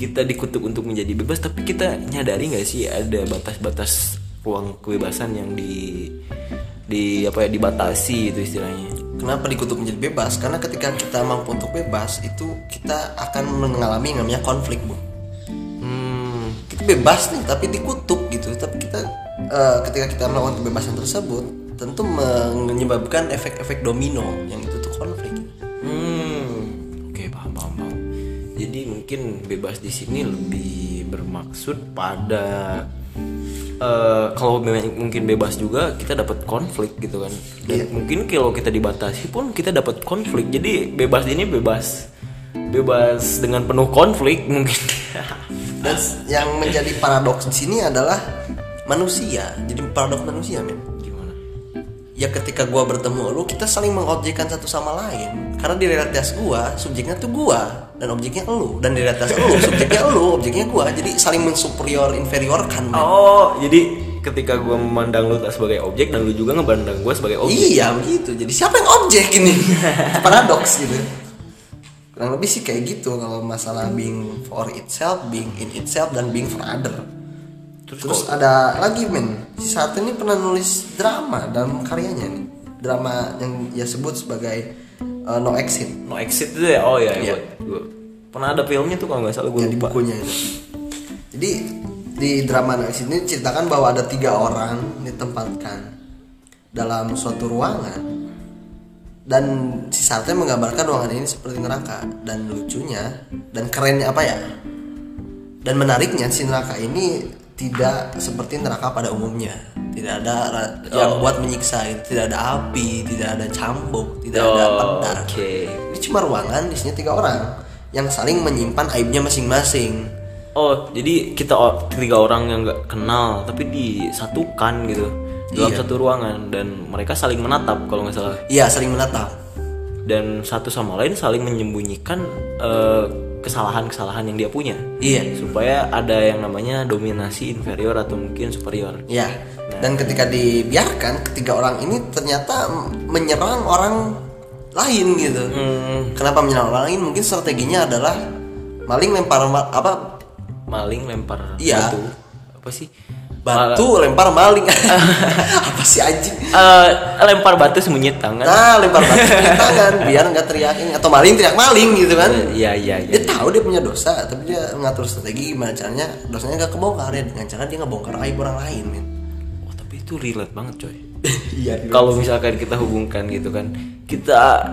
kita dikutuk untuk menjadi bebas, tapi kita nyadari nggak sih ada batas-batas ruang kebebasan yang di di apa ya dibatasi itu istilahnya Kenapa dikutuk menjadi bebas? Karena ketika kita mampu untuk bebas itu kita akan mengalami namanya konflik, bu. hmm Kita bebas nih, tapi dikutuk gitu. Tapi kita eh, ketika kita melakukan kebebasan tersebut, tentu menyebabkan efek-efek domino yang itu tuh konflik. Hmm, oke paham paham paham. Jadi mungkin bebas di sini lebih bermaksud pada eh, kalau mungkin bebas juga kita dapat konflik gitu kan. Dan mungkin kalau kita dibatasi pun kita dapat konflik. Jadi bebas ini bebas bebas dengan penuh konflik mungkin. Dan yang menjadi paradoks di sini adalah manusia. Jadi paradoks manusia, men. Ya ketika gua bertemu lu, kita saling mengobjekkan satu sama lain. Karena di realitas gua, subjeknya tuh gua dan objeknya lu. Dan di realitas lu, subjeknya lu, objeknya gua. Jadi saling mensuperior inferiorkan. men. Oh, jadi ketika gua memandang lu sebagai objek dan lu juga ngebandang gua sebagai objek. Iya begitu. Jadi siapa yang objek ini? Paradoks gitu. Kurang lebih sih kayak gitu kalau masalah being for itself, being in itself dan being for other. Terus, ada lagi men, si Sartre ini pernah nulis drama dalam karyanya nih. Drama yang ia sebut sebagai uh, No Exit No exit itu ya? Oh iya, Iya. gua- pernah ada filmnya tuh kalau nggak salah gue di lupa. bukunya itu. Jadi di drama No Exit ini ceritakan bahwa ada tiga orang ditempatkan dalam suatu ruangan dan si Sartre menggambarkan ruangan ini seperti neraka dan lucunya dan kerennya apa ya dan menariknya si neraka ini tidak seperti neraka pada umumnya. Tidak ada yang buat menyiksa gitu. tidak ada api tidak ada cambuk tidak ada Oh, pedang. oke. ini cuma ruangan isinya tiga orang yang saling menyimpan aibnya masing-masing. Oh, jadi kita tiga orang yang nggak kenal tapi disatukan gitu. Dalam Iya. satu ruangan dan mereka saling menatap kalau nggak salah. Iya saling menatap. Dan satu sama lain saling menyembunyikan eh, kesalahan-kesalahan yang dia punya iya supaya ada yang namanya dominasi inferior atau mungkin superior. iya dan ketika dibiarkan ketiga orang ini ternyata menyerang orang lain gitu Hmm, Kenapa menyerang orang lain? Mungkin strateginya adalah maling lempar apa maling lempar Iya. batu apa sih? Batu lempar maling apa sih anjing? Eh, lempar batu sembunyi tangan. Nah lempar batu di tangan biar nggak teriakin atau maling teriak maling gitu kan? Iya iya iya. Dia tahu dia punya dosa tapi dia ngatur strategi gimana caranya dosanya nggak kebongkar ya dengan cara dia ngebongkar aib orang lain men. Wah, tapi itu relate banget coy. Iya. Kalau misalkan kita hubungkan gitu kan, kita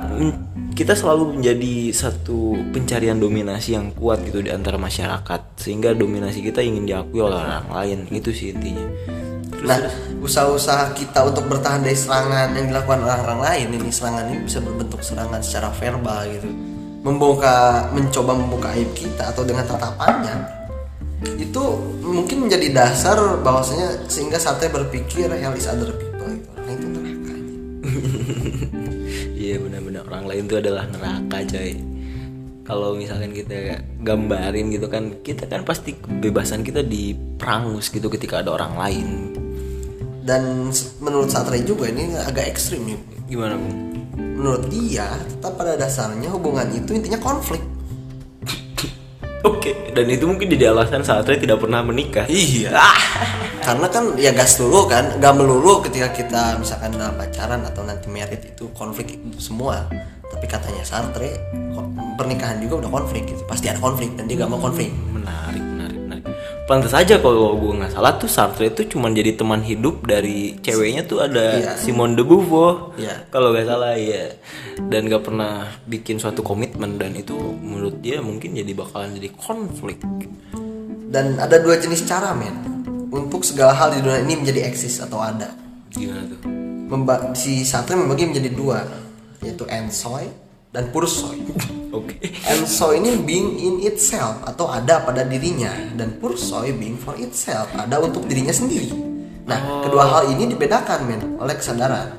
kita selalu menjadi satu pencarian dominasi yang kuat gitu di antara masyarakat sehingga dominasi kita ingin diakui oleh orang lain itu sih intinya. Nah, usaha-usaha kita untuk bertahan dari serangan yang dilakukan orang-orang lain ini serangan ini bisa berbentuk serangan secara verbal gitu. Membuka mencoba membuka aib kita atau dengan tatapannya. Itu mungkin menjadi dasar bahwasanya sehingga Sate berpikir hell is other people gitu. Nah, itu neraka. Iya benar-benar orang lain itu adalah neraka coy. Kalau misalkan kita gambarin gitu kan, kita kan pasti kebebasan kita diperangus gitu ketika ada orang lain. Dan menurut Satre juga ini agak ekstrim nih. Gimana Bung? Menurut dia, tetap pada dasarnya hubungan itu intinya konflik. Oke, dan itu mungkin jadi alasan Satria tidak pernah menikah. Iya. Karena kan ya gas dulu kan, gak melulu ketika kita misalkan dalam pacaran atau nanti merit itu konflik itu semua. Tapi katanya Sartre pernikahan juga udah konflik gitu. Pasti ada konflik dan dia gak mau konflik. Menarik, menarik. Pantas aja kalau gue nggak salah tuh Sartre itu cuma jadi teman hidup dari ceweknya tuh ada Iya. Simone de Beauvoir. Iya. Kalau nggak salah ya. Dan gak pernah bikin suatu komitmen dan itu menurut dia mungkin jadi bakalan jadi konflik. Dan ada dua jenis cara men untuk segala hal di dunia ini menjadi eksis atau ada. Gimana tuh? Memba si Sartre membagi menjadi dua, yaitu ensoi dan pursoi. Oke. Ensoi ini being in itself atau ada pada dirinya dan pursoi being for itself ada untuk dirinya sendiri. Nah, kedua hal ini dibedakan men oleh kesadaran.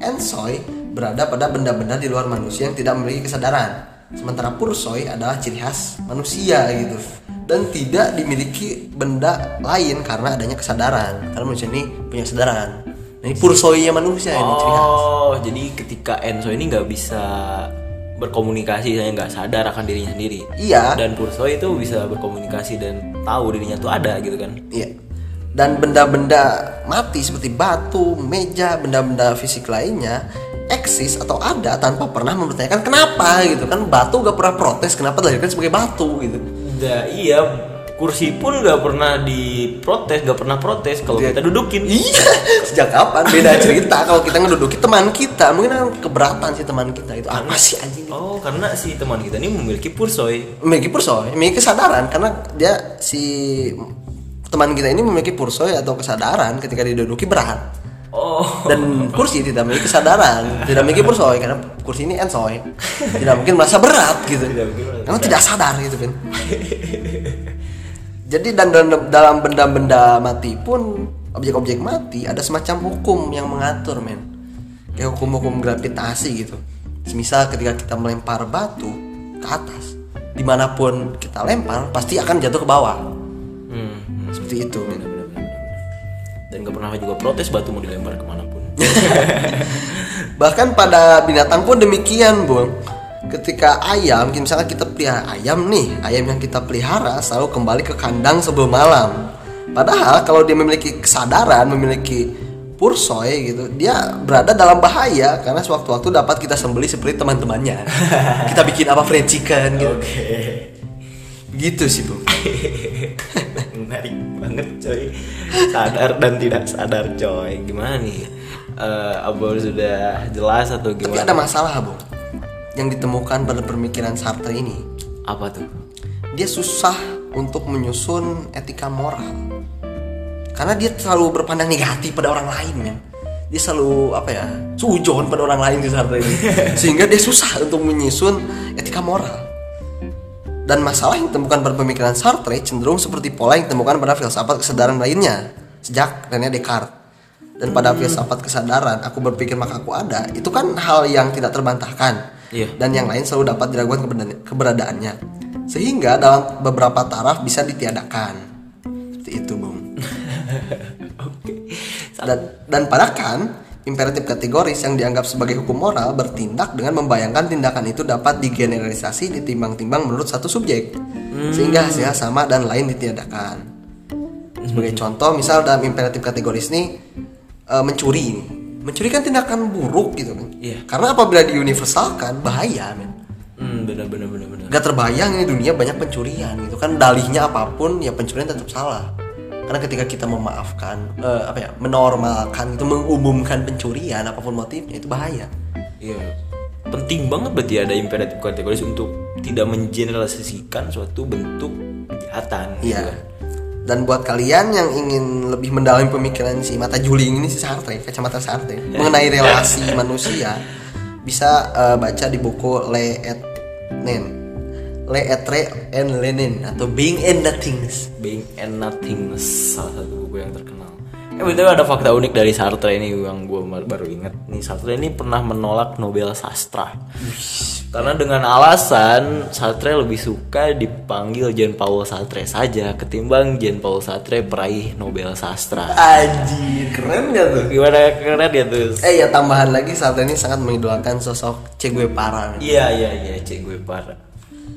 Ensoi berada pada benda-benda di luar manusia yang tidak memiliki kesadaran. Sementara pursoi adalah ciri khas manusia gitu dan tidak dimiliki benda lain karena adanya kesadaran. Karena manusia ini punya kesadaran. Nah, ini pursoinya manusia ini ciri khas. Oh, jadi ketika Enzo ini nggak bisa berkomunikasi, saya nggak sadar akan dirinya sendiri. Iya. Dan Purso itu bisa berkomunikasi dan tahu dirinya tuh ada gitu kan. Iya. dan benda-benda mati seperti batu, meja, benda-benda fisik lainnya eksis atau ada tanpa pernah mempertanyakan kenapa gitu kan batu gak pernah protes kenapa dilahirkan sebagai batu gitu Da, iya kursi pun nggak pernah diprotes nggak pernah protes kalau kita dudukin. Iya sejak kapan? Beda cerita kalau kita ngeduduki teman kita. Mungkin kan keberatan sih teman kita itu. Apa sih anjing oh karena si teman kita ini memiliki pursoy memiliki pursoy memiliki kesadaran. Karena dia si teman kita ini memiliki pursoy atau kesadaran ketika diduduki berat. Oh. Dan kursi tidak memiliki kesadaran tidak memiliki pursoy karena kursi ini ensoy. Tidak mungkin merasa berat gitu. Tidak mungkin merasa karena tidak sadar gitu kan jadi dan dalam- benda-benda mati pun objek-objek mati ada semacam hukum yang mengatur men. Kayak hukum-hukum gravitasi gitu. Semisal ketika kita melempar batu ke atas di mana pun kita lempar pasti akan jatuh ke bawah. Hmm, hmm. seperti itu men. Dan gak pernah juga protes batu mau dilempar ke mana pun. Bahkan pada binatang pun demikian, Bung. Ketika ayam, misalnya kita pelihara ayam nih, ayam yang kita pelihara selalu kembali ke kandang sebelum malam. Padahal kalau dia memiliki kesadaran, memiliki pursoy gitu, dia berada dalam bahaya karena sewaktu-waktu dapat kita sembeli seperti teman-temannya. kita bikin apa fried chicken gitu. Begitu sih, Bung. menarik banget coy sadar dan tidak sadar coy gimana nih Eh Abang sudah jelas atau Tapi gimana ada masalah, Bung. Yang ditemukan pada pemikiran Sartre ini. apa tuh? Dia susah untuk menyusun etika moral. Karena dia selalu berpandang negatif pada orang lain men dia selalu apa ya sujon pada orang lain di Sartre ini. Sehingga dia susah untuk menyusun etika moral. Dan masalah yang ditemukan pada pemikiran Sartre cenderung seperti pola yang ditemukan pada filsafat kesadaran lainnya sejak René Descartes. Dan pada filsafat kesadaran aku berpikir maka aku ada itu kan hal yang tidak terbantahkan Iya. dan yang lain selalu dapat diragukan keberada- keberadaannya. Sehingga dalam beberapa taraf bisa ditiadakan. Seperti itu bung. Oke. Dan, dan pada Kant imperatif kategoris yang dianggap sebagai hukum moral bertindak dengan membayangkan tindakan itu dapat digeneralisasi ditimbang-timbang menurut satu subjek. Sehingga hasilnya sama dan lain ditiadakan. Sebagai contoh misal dalam imperatif kategoris ini eh, mencuri ini mencuri kan tindakan buruk gitu kan. Iya. karena apabila diuniversalkan bahaya men. Hmm benar benar benar benar. Gak terbayang ini dunia banyak pencurian gitu kan. Dalihnya apa pun ya pencurian tetap salah. Karena ketika kita memaafkan eh, apa ya menormalkan itu mengumumkan pencurian apa pun motifnya itu bahaya. Iya, penting banget berarti ada imperatif kategoris untuk tidak mengeneralisasikan suatu bentuk kejahatan. gitu iya. kan. Dan buat kalian yang ingin lebih mendalami pemikiran si mata juling ini si Sartre kacamata Sartre mengenai relasi manusia bisa eh, baca di buku Le et Nen Le Etre and Lenin atau Being and Nothingness Being and Nothingness salah satu buku yang terkenal. Eh betul ada fakta unik dari Sartre ini yang gue baru inget. Nih Sartre ini pernah menolak Nobel sastra. Karena dengan alasan Sartre lebih suka dipanggil Jean Paul Sartre saja ketimbang Jean Paul Sartre peraih Nobel sastra. Anjir keren gak tuh Gimana keren ya tuh? Eh ya tambahan lagi saat ini sangat mengidolakan sosok Che Guevara. Iya iya iya Che Guevara.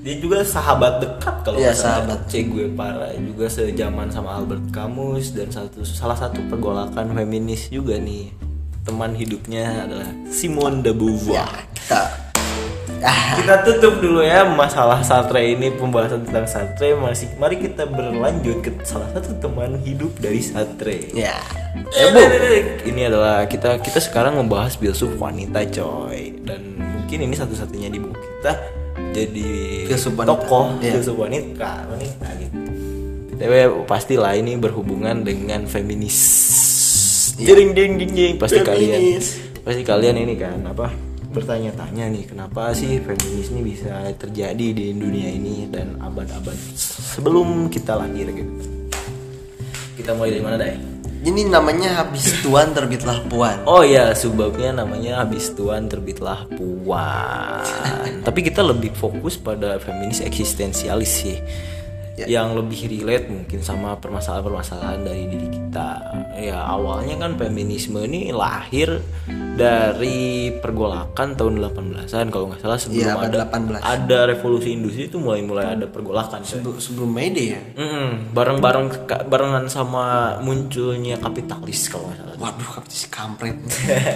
Dia juga sahabat dekat kalau salah. sahabat. Che Guevara juga sejaman sama Albert Camus dan satu salah satu pergolakan feminis juga nih. Teman hidupnya adalah Simone de Beauvoir. Kita ah, Kita tutup dulu ya masalah Sartre ini pembahasan tentang Sartre masih mari kita berlanjut ke salah satu teman hidup dari Sartre. ya. Eh, Bu. Ini adalah kita kita sekarang membahas filsuf wanita coy dan mungkin ini satu-satunya di buku kita jadi Filsuf wanita. tokoh Iya. filsuf wanita wanita gitu. Tapi pastilah ini berhubungan dengan feminis. Jering jering jering jering. pasti kalian Iya. Feminis. pasti kalian ini kan apa bertanya-tanya nih kenapa sih feminis ini bisa terjadi di dunia ini dan abad-abad sebelum kita lahir gitu. Kita mulai dari mana Dai? Ini namanya habis tuan terbitlah puan. Oh ya, sebabnya namanya habis tuan terbitlah puan. Tapi kita lebih fokus pada feminis eksistensialis sih. Ya. yang lebih relate mungkin sama permasalahan-permasalahan dari diri kita. Ya awalnya kan feminisme ini lahir dari pergolakan tahun 18-an kalau nggak salah sebelum Iya, abad ada 18. ada revolusi industri itu mulai-mulai ada pergolakan. Sebelum, sebelum ya. Mm-mm, bareng-bareng barengan sama munculnya kapitalis kalau nggak salah. Waduh, si kampret.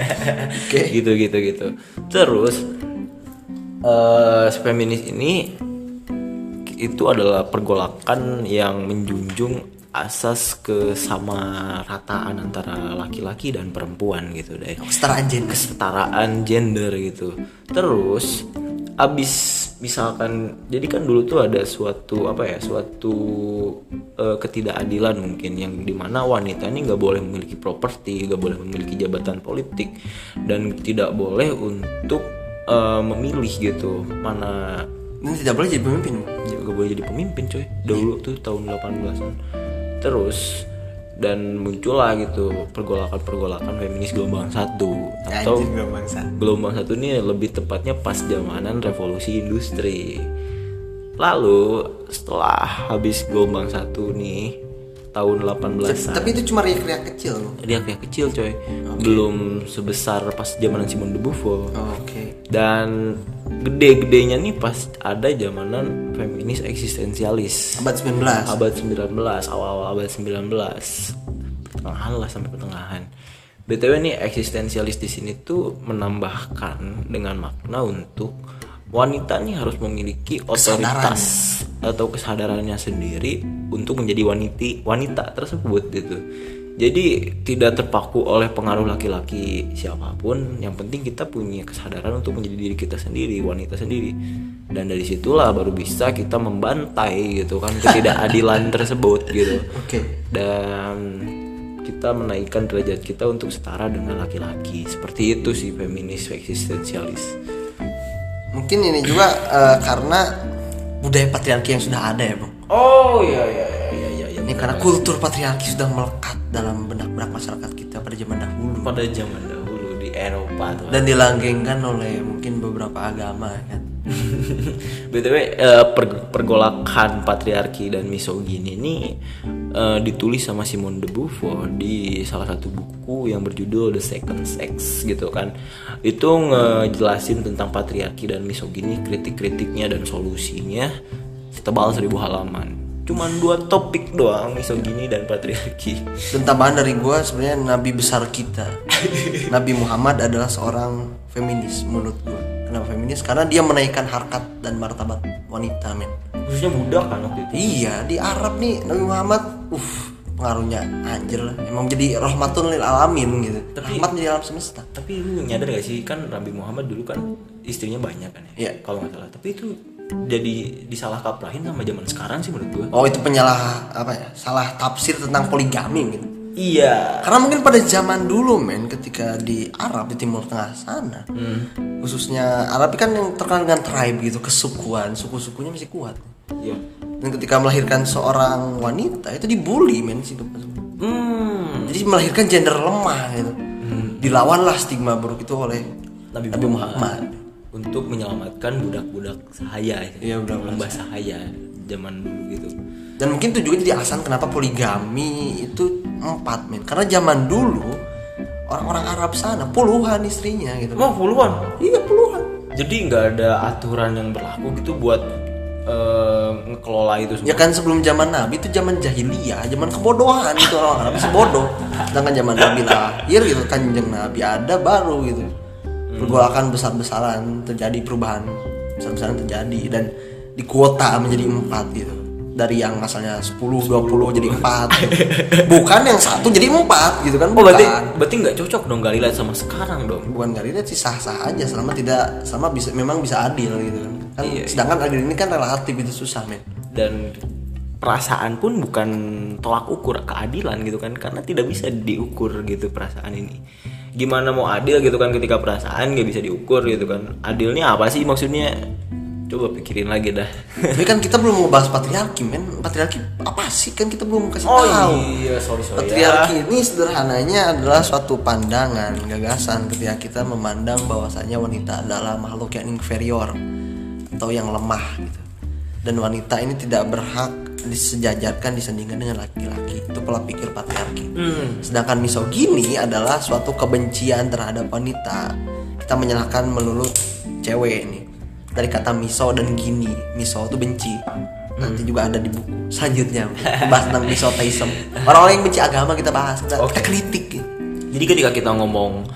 Oke. gitu gitu gitu terus eh feminis ini itu adalah pergolakan yang menjunjung asas kesamarataan antara laki-laki dan perempuan gitu deh Kesetaraan gender. kesetaraan gender gitu terus abis misalkan jadi kan dulu tuh ada suatu apa ya suatu eh, ketidakadilan mungkin yang di mana wanita ini nggak boleh memiliki properti nggak boleh memiliki jabatan politik dan tidak boleh untuk eh, memilih gitu mana Ini tidak boleh jadi pemimpin. juga boleh jadi pemimpin coy dulu tuh tahun 18-an terus dan muncullah gitu pergolakan-pergolakan feminis gelombang satu atau gak bangsa. gelombang satu ini lebih tepatnya pas zamanan revolusi industri lalu setelah habis gelombang satu nih tahun 18-an Tapi itu cuma riak-riak kecil loh. dia kayak kecil coy. Belum sebesar pas zamanan Simone de Beauvoir. Oh, Oke. dan gede-gedenya nih pas ada zamanan feminis eksistensialis. Abad 19. abad 19 awal-awal abad 19 pertengahan lah sampai pertengahan. Btw nih eksistensialis di sini tuh menambahkan dengan makna untuk wanita nih harus memiliki otoritas atau kesadarannya sendiri untuk menjadi wanita wanita tersebut gitu. Jadi tidak terpaku oleh pengaruh laki-laki siapa pun. Yang penting kita punya kesadaran untuk menjadi diri kita sendiri wanita sendiri. Dan dari situlah baru bisa kita membantai gitu kan ketidakadilan tersebut gitu. Oke. dan kita menaikkan derajat kita untuk setara dengan laki-laki. Seperti itu sih feminis eksistensialis Mungkin ini juga eh, karena budaya patriarki yang sudah ada ya, Bang. oh iya iya iya iya iya Ini karena kultur patriarki sudah melekat dalam benak-benak masyarakat kita pada zaman dahulu pada zaman dahulu di Eropa tuh dan dilanggengkan oleh mungkin beberapa agama kan. btw eh, per- pergolakan patriarki dan misogini ini eh, ditulis sama Simone de Beauvoir di salah satu buku yang berjudul The Second Sex gitu kan itu ngejelasin tentang patriarki dan misogini kritik-kritiknya dan solusinya setebal seribu halaman cuman dua topik doang misogini dan patriarki Dan tambahan dari gua sebenarnya nabi besar kita. nabi Muhammad adalah seorang feminis menurut gua. Kenapa feminis? Karena dia menaikkan harkat dan martabat wanita, men. khususnya budak kan waktu itu Iya, di Arab nih Nabi Muhammad, uh, pengaruhnya anjir lah. Emang jadi rahmatun lil alamin gitu. Rahmat di alam semesta. tapi lu nyadar gak sih kan Nabi Muhammad dulu kan istrinya banyak kan ya Iya. kalau nggak salah tapi itu jadi disalah kaprahin sama zaman sekarang sih menurut gua Oh, itu penyalah apa ya? Salah tafsir tentang poligami gitu. Iya. Karena mungkin pada zaman dulu men ketika di Arab di Timur Tengah sana khususnya Arab kan yang terkenal dengan tribe gitu kesukuan. Suku-sukunya masih kuat. Iya. Dan ketika melahirkan seorang wanita itu dibully men sih hmm. Jadi melahirkan gender lemah gitu. Dilawanlah stigma buruk itu oleh Nabi, Nabi Muhammad, Muhammad. untuk menyelamatkan budak-budak sahaya Iya, budak-budak sahaya zaman dulu gitu dan mungkin itu juga jadi alasan kenapa poligami itu empat men karena zaman dulu orang-orang Arab sana puluhan istrinya gitu mau puluhan iya puluhan jadi nggak ada aturan yang berlaku gitu buat eh, ngekelola itu semua Ya kan sebelum zaman Nabi itu zaman jahiliyah, zaman kebodohan itu orang Arab masih bodoh. Sedangkan zaman Nabi lahir gitu kanjeng Nabi ada baru gitu. Pergolakan besar-besaran terjadi perubahan besar-besaran terjadi dan di kuota menjadi empat gitu. Dari yang asalnya 10 20 jadi empat. Bukan yang satu jadi empat gitu kan oh berarti berarti nggak cocok dong Galila sama sekarang dong Bukan kali sih sah-sah aja selama tidak sama bisa memang bisa adil gitu kan. Kan Iya, iya. sedangkan adil ini kan relatif itu susah men. dan perasaan pun bukan tolak ukur keadilan gitu kan karena tidak bisa diukur gitu perasaan ini gimana mau adil gitu kan ketika perasaan nggak bisa diukur gitu kan adilnya apa sih maksudnya coba pikirin lagi dah Tapi kan kita belum mau bahas patriarki, men. Patriarki apa sih? Kan kita belum kasih oh tahu. iya sorry sorry Patriarki ini sederhananya adalah suatu pandangan, gagasan ketika kita memandang bahwasanya wanita adalah makhluk yang inferior atau yang lemah gitu. Dan wanita ini tidak berhak disejajarkan disandingkan dengan laki-laki itu pola pikir patriarki Hmm. sedangkan misogini adalah suatu kebencian terhadap wanita kita menyalahkan melulu cewek ini dari kata miso dan gini miso itu benci nanti juga ada di buku selanjutnya bahas tentang misoteism orang-orang yang benci agama kita bahas kita, kita kritik. Jadi ketika kita ngomong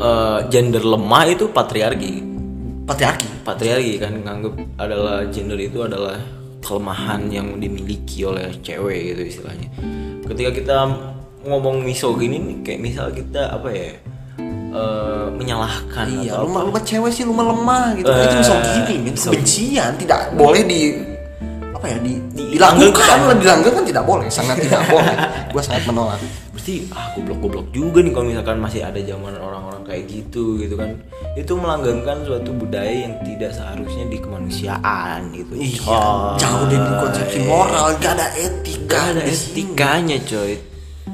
eh, gender lemah itu patriarki. patriarki Patriarki kan nganggap adalah gender itu adalah kelemahan yang dimiliki oleh cewek gitu istilahnya. Ketika kita ngomong misogini nih kayak misal kita apa ya? Eh, menyalahkan Iya, atau lu mah lu mah cewek sih lu mah lemah gitu. Eh, itu misogini, itu misogini. kebencian, tidak boleh di apa ya di, Di- dilanggengkan. lah dilanggengkan tidak boleh, sangat tidak boleh. Gua sangat menolak. berarti ah goblok-goblok juga nih kalau misalkan masih ada zaman orang-orang kayak gitu gitu kan itu melanggengkan suatu budaya yang tidak seharusnya di kemanusiaan gitu Iya, Coy. jauh dari konsepsi moral, gak ada etika, Gak ada etikanya coy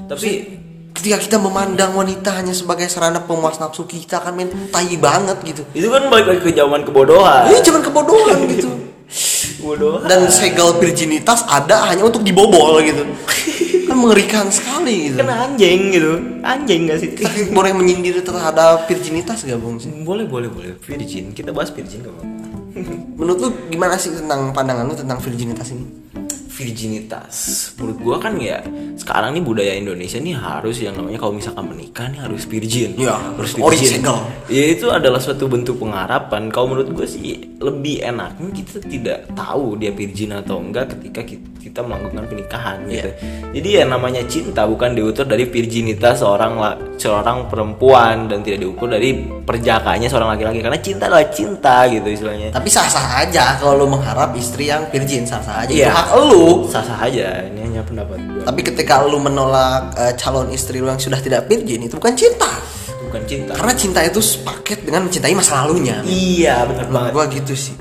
tapi Ketika kita memandang wanita hanya sebagai sarana pemuas nafsu kita kan men tai banget gitu. itu kan balik lagi ke zaman kebodohan Ini cuman kebodohan gitu. kebodohan Dan segel virginitas ada hanya untuk dibobol gitu. Kan mengerikan sekali gitu. kan anjing gitu anjing gak sih Kita boleh menyindir terhadap virginitas gak Bung sih? boleh boleh boleh virgin kita bahas virgin gak apa Menurut lu gimana sih tentang pandangan lu tentang virginitas ini? Virginitas menurut gua kan ya sekarang nih budaya Indonesia nih harus yang namanya kalau misalkan menikah nih harus virgin Iya, harus virgin segel. ya itu adalah suatu bentuk pengharapan kalau menurut gue sih lebih enaknya kita tidak tahu dia virgin atau enggak ketika ki- kita melakukan pernikahan gitu jadi ya namanya cinta bukan diukur dari virginitas seorang seorang perempuan dan tidak diukur dari perjakanya seorang laki-laki karena cinta adalah cinta gitu istilahnya Tapi sah-sah aja kalau lu mengharap istri yang virgin sah-sah aja. Iya. Itu hak lu. Sah-sah aja ini hanya pendapat gue Tapi ketika lu menolak eh, calon istri lu yang sudah tidak virgin itu bukan cinta. bukan cinta. Karena cinta itu sepaket dengan mencintai masa lalunya. iya benar banget. gua gitu sih.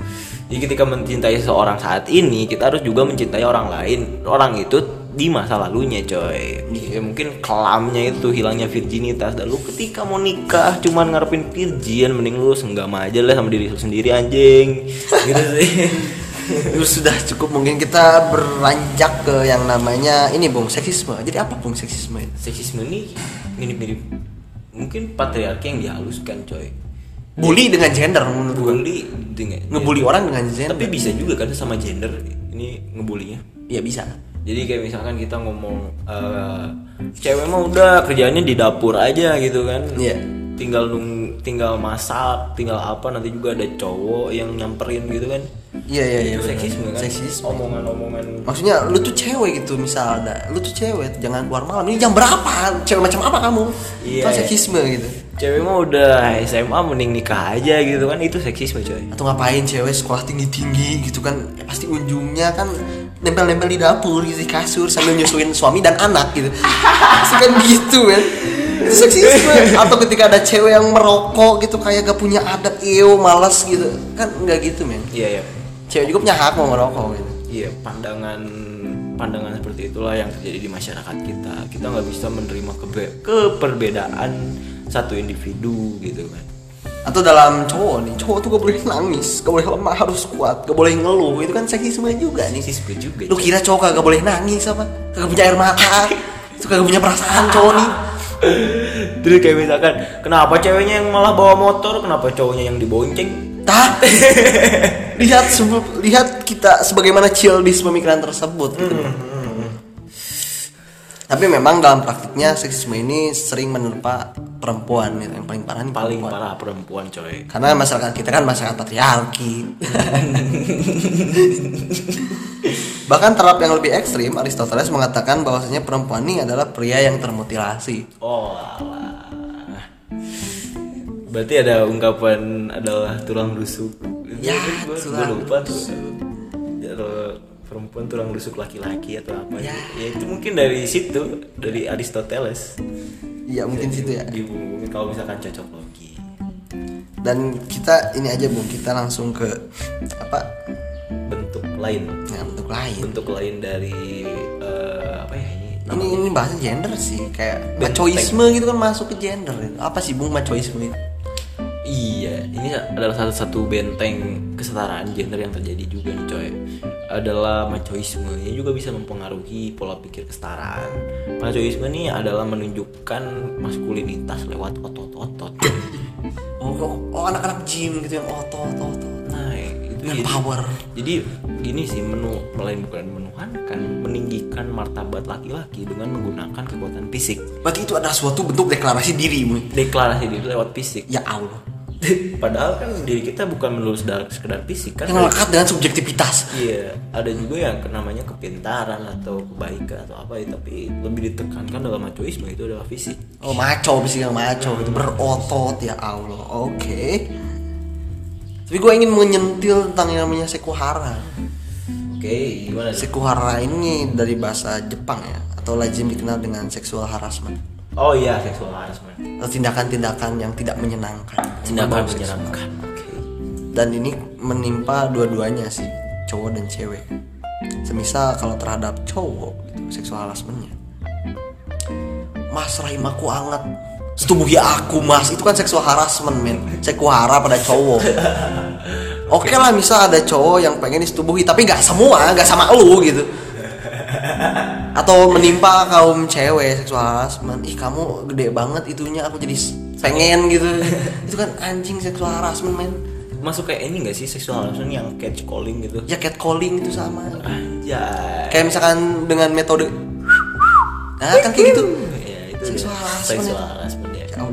jadi ketika mencintai seorang saat ini kita harus juga mencintai orang lain. Orang itu di masa lalunya coy. Ya, mungkin kelamnya itu hilangnya virginitas. Dan lu ketika mau nikah cuman ngarepin virgin mending lu senggam aja lah sama diri lu sendiri anjing. Gitu sih Itu sudah cukup mungkin kita beranjak ke yang namanya ini Bung, seksisme. Jadi apa Bung seksisme itu? seksisme ini mirip-mirip mungkin patriarki yang dihaluskan coy Bully dengan gender menurut gua. bully dengan Ngebully orang dengan gender. tapi bisa juga kan sama gender ini ngebulinya ya bisa. jadi kayak misalkan kita ngomong eh, cewek mah udah kerjanya di dapur aja gitu kan Iya. tinggal nung tinggal masak tinggal apa nanti juga ada cowok yang nyamperin gitu kan Iya iya iya. seksisme kan? Seksisme. omongan-omongan. Maksudnya lu tuh cewek gitu misalnya Lu tuh cewek jangan keluar malam. Ini jam berapa? Cewek macam apa kamu? Iya. Itu seksisme gitu. Cewek mah udah SMA mending nikah aja gitu kan. Itu seksisme coy. Atau ngapain cewek sekolah tinggi-tinggi gitu kan? Ya, Pasti ujungnya kan Nempel-nempel di dapur gitu, di kasur Sambil nyusuin suami dan anak gitu. Pasti kan gitu kan Itu seksisme. Atau ketika ada cewek yang merokok gitu Kayak gak punya adab Ew malas gitu. Kan nggak gitu men. Iya iya Cewek juga punya hak mau merokok gitu. Iya pandangan pandangan seperti itulah yang terjadi di masyarakat kita. Kita nggak bisa menerima kebe- keperbedaan satu individu gitu kan. Atau dalam cowok nih cowok tuh gak boleh nangis gak boleh lemah harus kuat gak boleh ngeluh. Itu kan seksisme juga nih. Seksisme juga lu kira cowok kagak boleh nangis apa? Kagak punya air mata itu kagak punya perasaan cowok nih. Terus kayak misalkan kenapa ceweknya yang malah bawa motor, kenapa cowoknya yang dibonceng? Tah lihat lihat kita sebagaimana childish pemikiran tersebut gitu. tapi memang dalam praktiknya seksisme ini sering menerpa perempuan gitu. yang paling parah nih Paling perempuan. parah perempuan coy. karena masyarakat kita kan masyarakat patriarki bahkan terap yang lebih ekstrim Aristoteles mengatakan bahwasanya perempuan ini adalah pria yang termutilasi Oh alah. Berarti ada ungkapan adalah tulang rusuk. Ya, gue tulang lupa tuh. Ya, perempuan tulang rusuk laki-laki atau apa Ya. gitu. ya itu mungkin dari situ dari Aristoteles. Iya mungkin situ ya. Dihubungin kalau misalkan cocok logi dan kita ini aja bung kita langsung ke apa? Bentuk lain. Ya, bentuk lain. Bentuk lain dari eh, apa ya ini? Ini ini bahasa gender sih. Kayak Benteng. macoisme gitu kan masuk ke gender. Apa sih bung macoisme itu Iya, ini adalah salah satu benteng kesetaraan gender yang terjadi juga nih coy. adalah machoisme ini juga bisa mempengaruhi pola pikir kesetaraan. Machoisme ini adalah menunjukkan maskulinitas lewat otot-otot. Oh, oh, oh, anak-anak gym gitu yang otot otot nah itu jadi, power. jadi gini sih menu melain bukan menuhankan meninggikan martabat laki-laki dengan menggunakan kekuatan fisik. Berarti itu adalah suatu bentuk deklarasi diri deklarasi diri lewat fisik. Ya Allah padahal kan diri kita bukan melulu sekedar, sekedar fisik kan yang melekat dengan subjektivitas Iya, ada juga yang namanya kepintaran atau kebaikan atau apa ya, tapi lebih ditekankan dalam machoisme itu adalah fisik. oh maco bisa yang maco itu berotot ya Allah oke tapi gue ingin menyentil tentang yang namanya sekuhara Oke, gimana? sih? sekuhara ini dari bahasa Jepang ya atau lazim dikenal dengan sexual harassment Oh iya, seksual harassment. atau tindakan-tindakan yang tidak menyenangkan. Tindakan menyenangkan. Oke. dan ini menimpa dua-duanya sih cowok dan cewek. Semisal kalau terhadap cowok gitu seksual harassmentnya. Mas rahim aku anget setubuhi aku mas. Itu kan seksual harassment men. Sekuhara pada cowok. Oke lah misal ada cowok yang pengen disetubuhi tapi nggak semua nggak sama lu gitu atau menimpa kaum cewek seksual harassment ih kamu gede banget itunya aku jadi pengen gitu itu kan anjing seksual harassment men Masuk kayak ini gak sih seksual harassment yang catch calling gitu? ya catcalling itu sama Anjay. kayak misalkan dengan metode nah kan kayak gitu Ya, itu Seksual harassment seksual ya. harassment ya. ya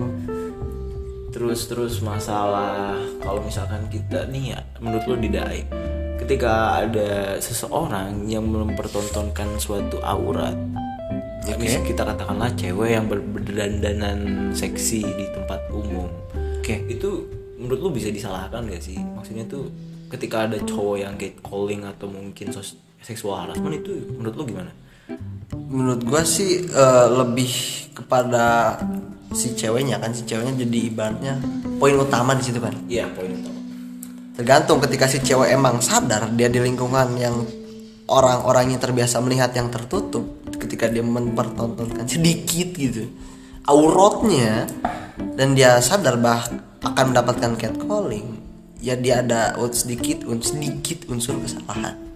Terus terus masalah kalau misalkan kita nih ya menurut lo didai ketika ada seseorang yang mempertontonkan suatu aurat ya Oke. misal kita katakanlah cewek yang ber- berdandanan seksi di tempat umum. Oke. Itu menurut lu bisa disalahkan gak sih? Maksudnya tuh ketika ada cowok yang calling atau mungkin sos- seksual harassment itu menurut lu gimana? Menurut gua sih eh, lebih kepada si ceweknya kan si ceweknya jadi ibaratnya poin utama di situ kan? Iya poin utama tergantung ketika si cewek emang sadar dia di lingkungan yang orang-orang yang terbiasa melihat yang tertutup ketika dia mempertontonkan sedikit gitu auratnya dan dia sadar bah akan mendapatkan catcalling ya dia ada sedikit sedikit unsur kesalahan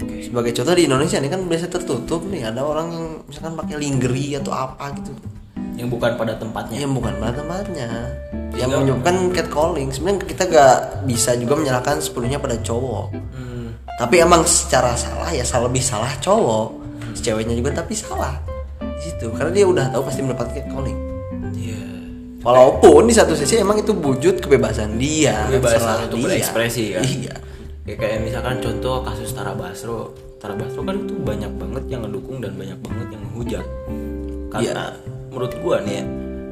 oke. Sebagai contoh di Indonesia ini kan biasa tertutup nih. Ada orang yang misalkan pakai lingerie atau apa gitu. Yang bukan pada tempatnya? Yang bukan pada tempatnya. Yang menyebabkan catcalling. Sebenarnya kita gak bisa juga menyalahkan sepenuhnya pada cowok. Hmm. Tapi emang secara salah ya salah lebih salah cowok. Si ceweknya juga tapi salah. Di situ. Karena dia udah tahu pasti mendapat catcalling. Iya. Walaupun di satu sisi emang itu wujud kebebasan dia kebebasan untuk dia. berekspresi kan? Iya Ya, kayak misalkan contoh kasus Tara Basro. Tara Basro kan itu banyak banget yang ngedukung dan banyak banget yang menghujat. Karena menurut gua nih ya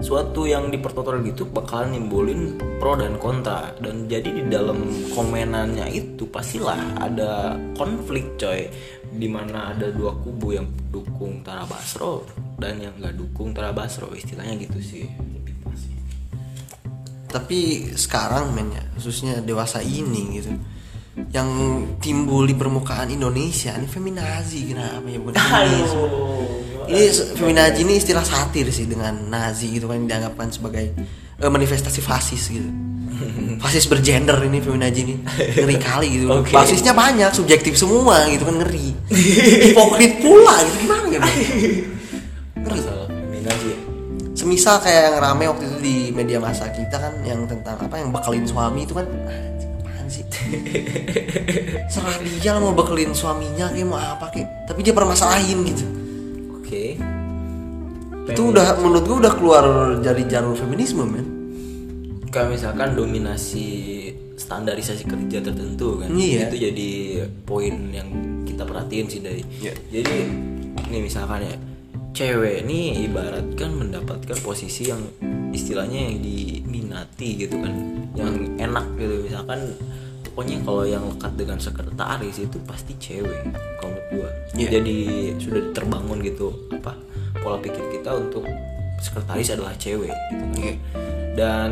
suatu yang dipertonton gitu bakalan nimbulin pro dan kontra. Dan jadi di dalam komenannya itu pastilah ada konflik coy. Di mana ada dua kubu yang dukung Tara Basro dan yang nggak dukung Tara Basro istilahnya gitu sih. Tapi sekarang men ya khususnya dewasa ini gitu yang timbul di permukaan Indonesia ini feminazi kenapa ya bukan feminisme ini feminazi ini istilah satir sih dengan Nazi gitu kan dianggapkan sebagai eh, manifestasi fasis gitu. Fasis bergender ini feminazi ini. Ngeri kali gitu. Oke. basisnya banyak subjektif semua gitu kan ngeri. Hipokrit pula gitu gimana ya Bang? masalah feminazi ya? Semisal kayak yang rame waktu itu di media massa kita kan yang tentang apa yang bekelin suami itu kan sih? Serah dia lah mau bekelin suaminya kayak mau apa kayak tapi dia permasalahin gitu. Oke. Itu udah menurut gua udah keluar dari jalur feminisme men. Kayak misalkan dominasi standarisasi kerja tertentu kan. Iya. itu jadi poin yang kita perhatiin sih dari Iya. jadi ini misalkan ya cewek ini ibaratkan mendapatkan posisi yang istilahnya yang diminati gitu kan. Yang enak gitu misalkan pokoknya kalau yang lekat dengan sekretaris itu pasti cewek kalau gua. Iya. jadi sudah terbangun gitu apa pola pikir kita untuk sekretaris adalah cewek gitu kan. Iya. dan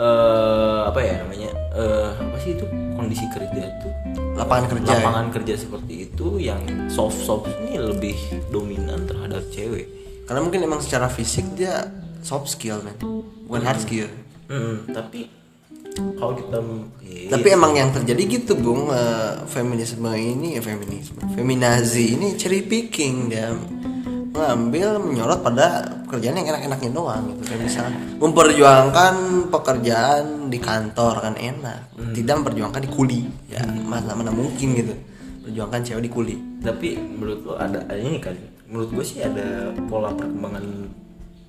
eh apa ya namanya eh apa sih itu kondisi kerja tuh lapangan kerja ya? lapangan kerja seperti itu yang soft soft ini lebih dominan terhadap cewek. Karena mungkin emang secara fisik dia soft skill men. Bukan hard skill. Hmm, tapi kalau kita iya, Tapi emang yang terjadi gitu bung eh, feminisme ini ya feminisme feminazi ini cherry picking. Dia mengambil menyorot pada pekerjaan yang enak-enaknya doang gitu. Kayak misalnya memperjuangkan pekerjaan di kantor kan enak. Tidak memperjuangkan di kuli ya mana mana mungkin gitu. Perjuangkan cewek di kuli. Tapi menurut lo ada ada ini kan? Menurut gue sih ada pola perkembangan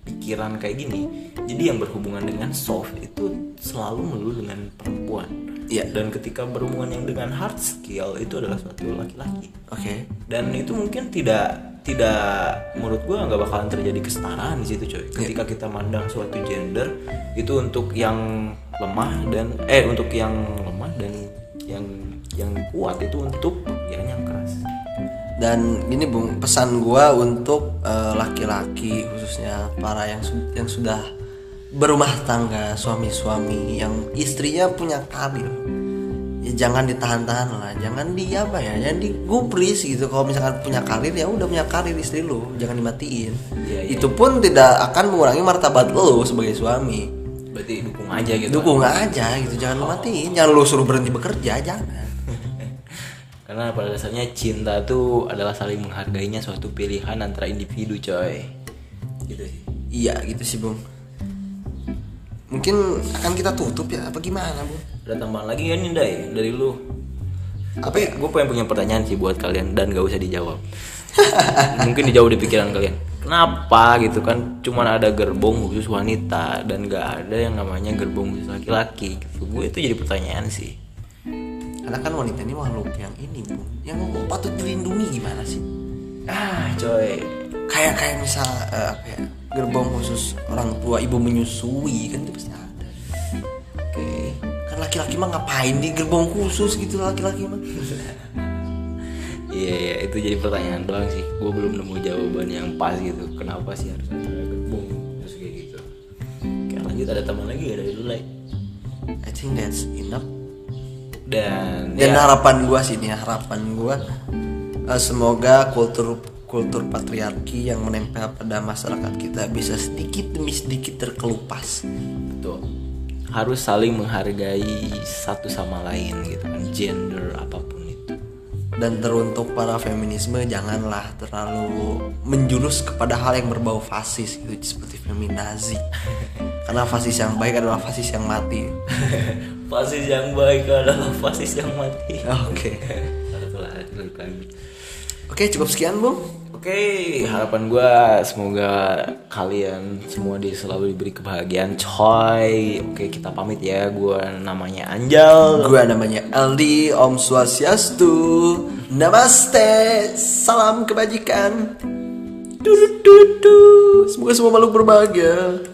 pikiran kayak gini jadi yang berhubungan dengan soft itu selalu melulu dengan perempuan. Iya. dan ketika berhubungan yang dengan hard skill itu adalah suatu laki-laki. Oke. Dan itu mungkin tidak tidak menurut gua nggak bakalan terjadi kesetaraan di situ coy. Ketika kita mandang suatu gender itu untuk yang lemah dan eh untuk yang lemah dan yang yang kuat itu untuk yang yang keras dan ini bung pesan gua untuk eh, laki-laki khususnya para yang su- yang sudah berumah tangga suami-suami yang istrinya punya karir. Ya jangan ditahan-tahan lah jangan di apa ya jangan digubris gitu. Kalau misalkan punya karir ya udah punya karir istri lu jangan dimatiin. Iya, iya. itu pun tidak akan mengurangi martabat lu sebagai suami. Berarti dukung aja gitu. Dukung aja gitu jangan lu matiin jangan lu suruh berhenti bekerja jangan karena pada dasarnya cinta itu adalah saling menghargainya suatu pilihan antara individu coy. Gitu sih. Iya gitu sih bung. Mungkin akan kita tutup ya apa gimana bung? Ada tambahan lagi kan Indai dari lu? Apa ya? Gue pengen punya pertanyaan sih buat kalian dan gak usah dijawab. Mungkin dijawab di pikiran kalian. Kenapa gitu kan? Cuman ada gerbong khusus wanita dan gak ada yang namanya gerbong khusus laki-laki. Gitu. gue itu jadi pertanyaan sih karena kan wanita ini makhluk yang ini bung yang patut dilindungi gimana sih? Ah coy. Kayak kayak misal eh, apa ya gerbong khusus orang tua ibu menyusui kan itu pasti ada. Oke. Kan laki-laki mah ngapain di gerbong khusus gitu laki-laki mah? Iya iya itu jadi pertanyaan doang sih. Gue belum nemu jawaban yang pas gitu. Kenapa sih harus ada gerbong terus kayak gitu? Oke lanjut ada tambahan lagi ya dari lu Lai? I think that's enough dan dan ya, harapan gua sih ini harapan gua eh, semoga kultur kultur patriarki yang menempel pada masyarakat kita bisa sedikit demi sedikit terkelupas Betul. Harus saling menghargai satu sama lain gitu kan, gender apa pun itu. dan teruntuk para feminisme janganlah terlalu menjurus kepada hal yang berbau fasis gitu seperti feminazi karena fasis yang baik adalah fasis yang mati Fasis yang baik adalah fasis yang mati. oke lagi. oke cukup sekian bung Oke, harapan gua semoga kalian semua di selalu diberi kebahagiaan, coy. Oke, kita pamit ya. Gua namanya Anjal. gua namanya Aldi Om Swastiastu Namaste salam kebajikan Dudu, dudu. semoga semua makhluk berbahagia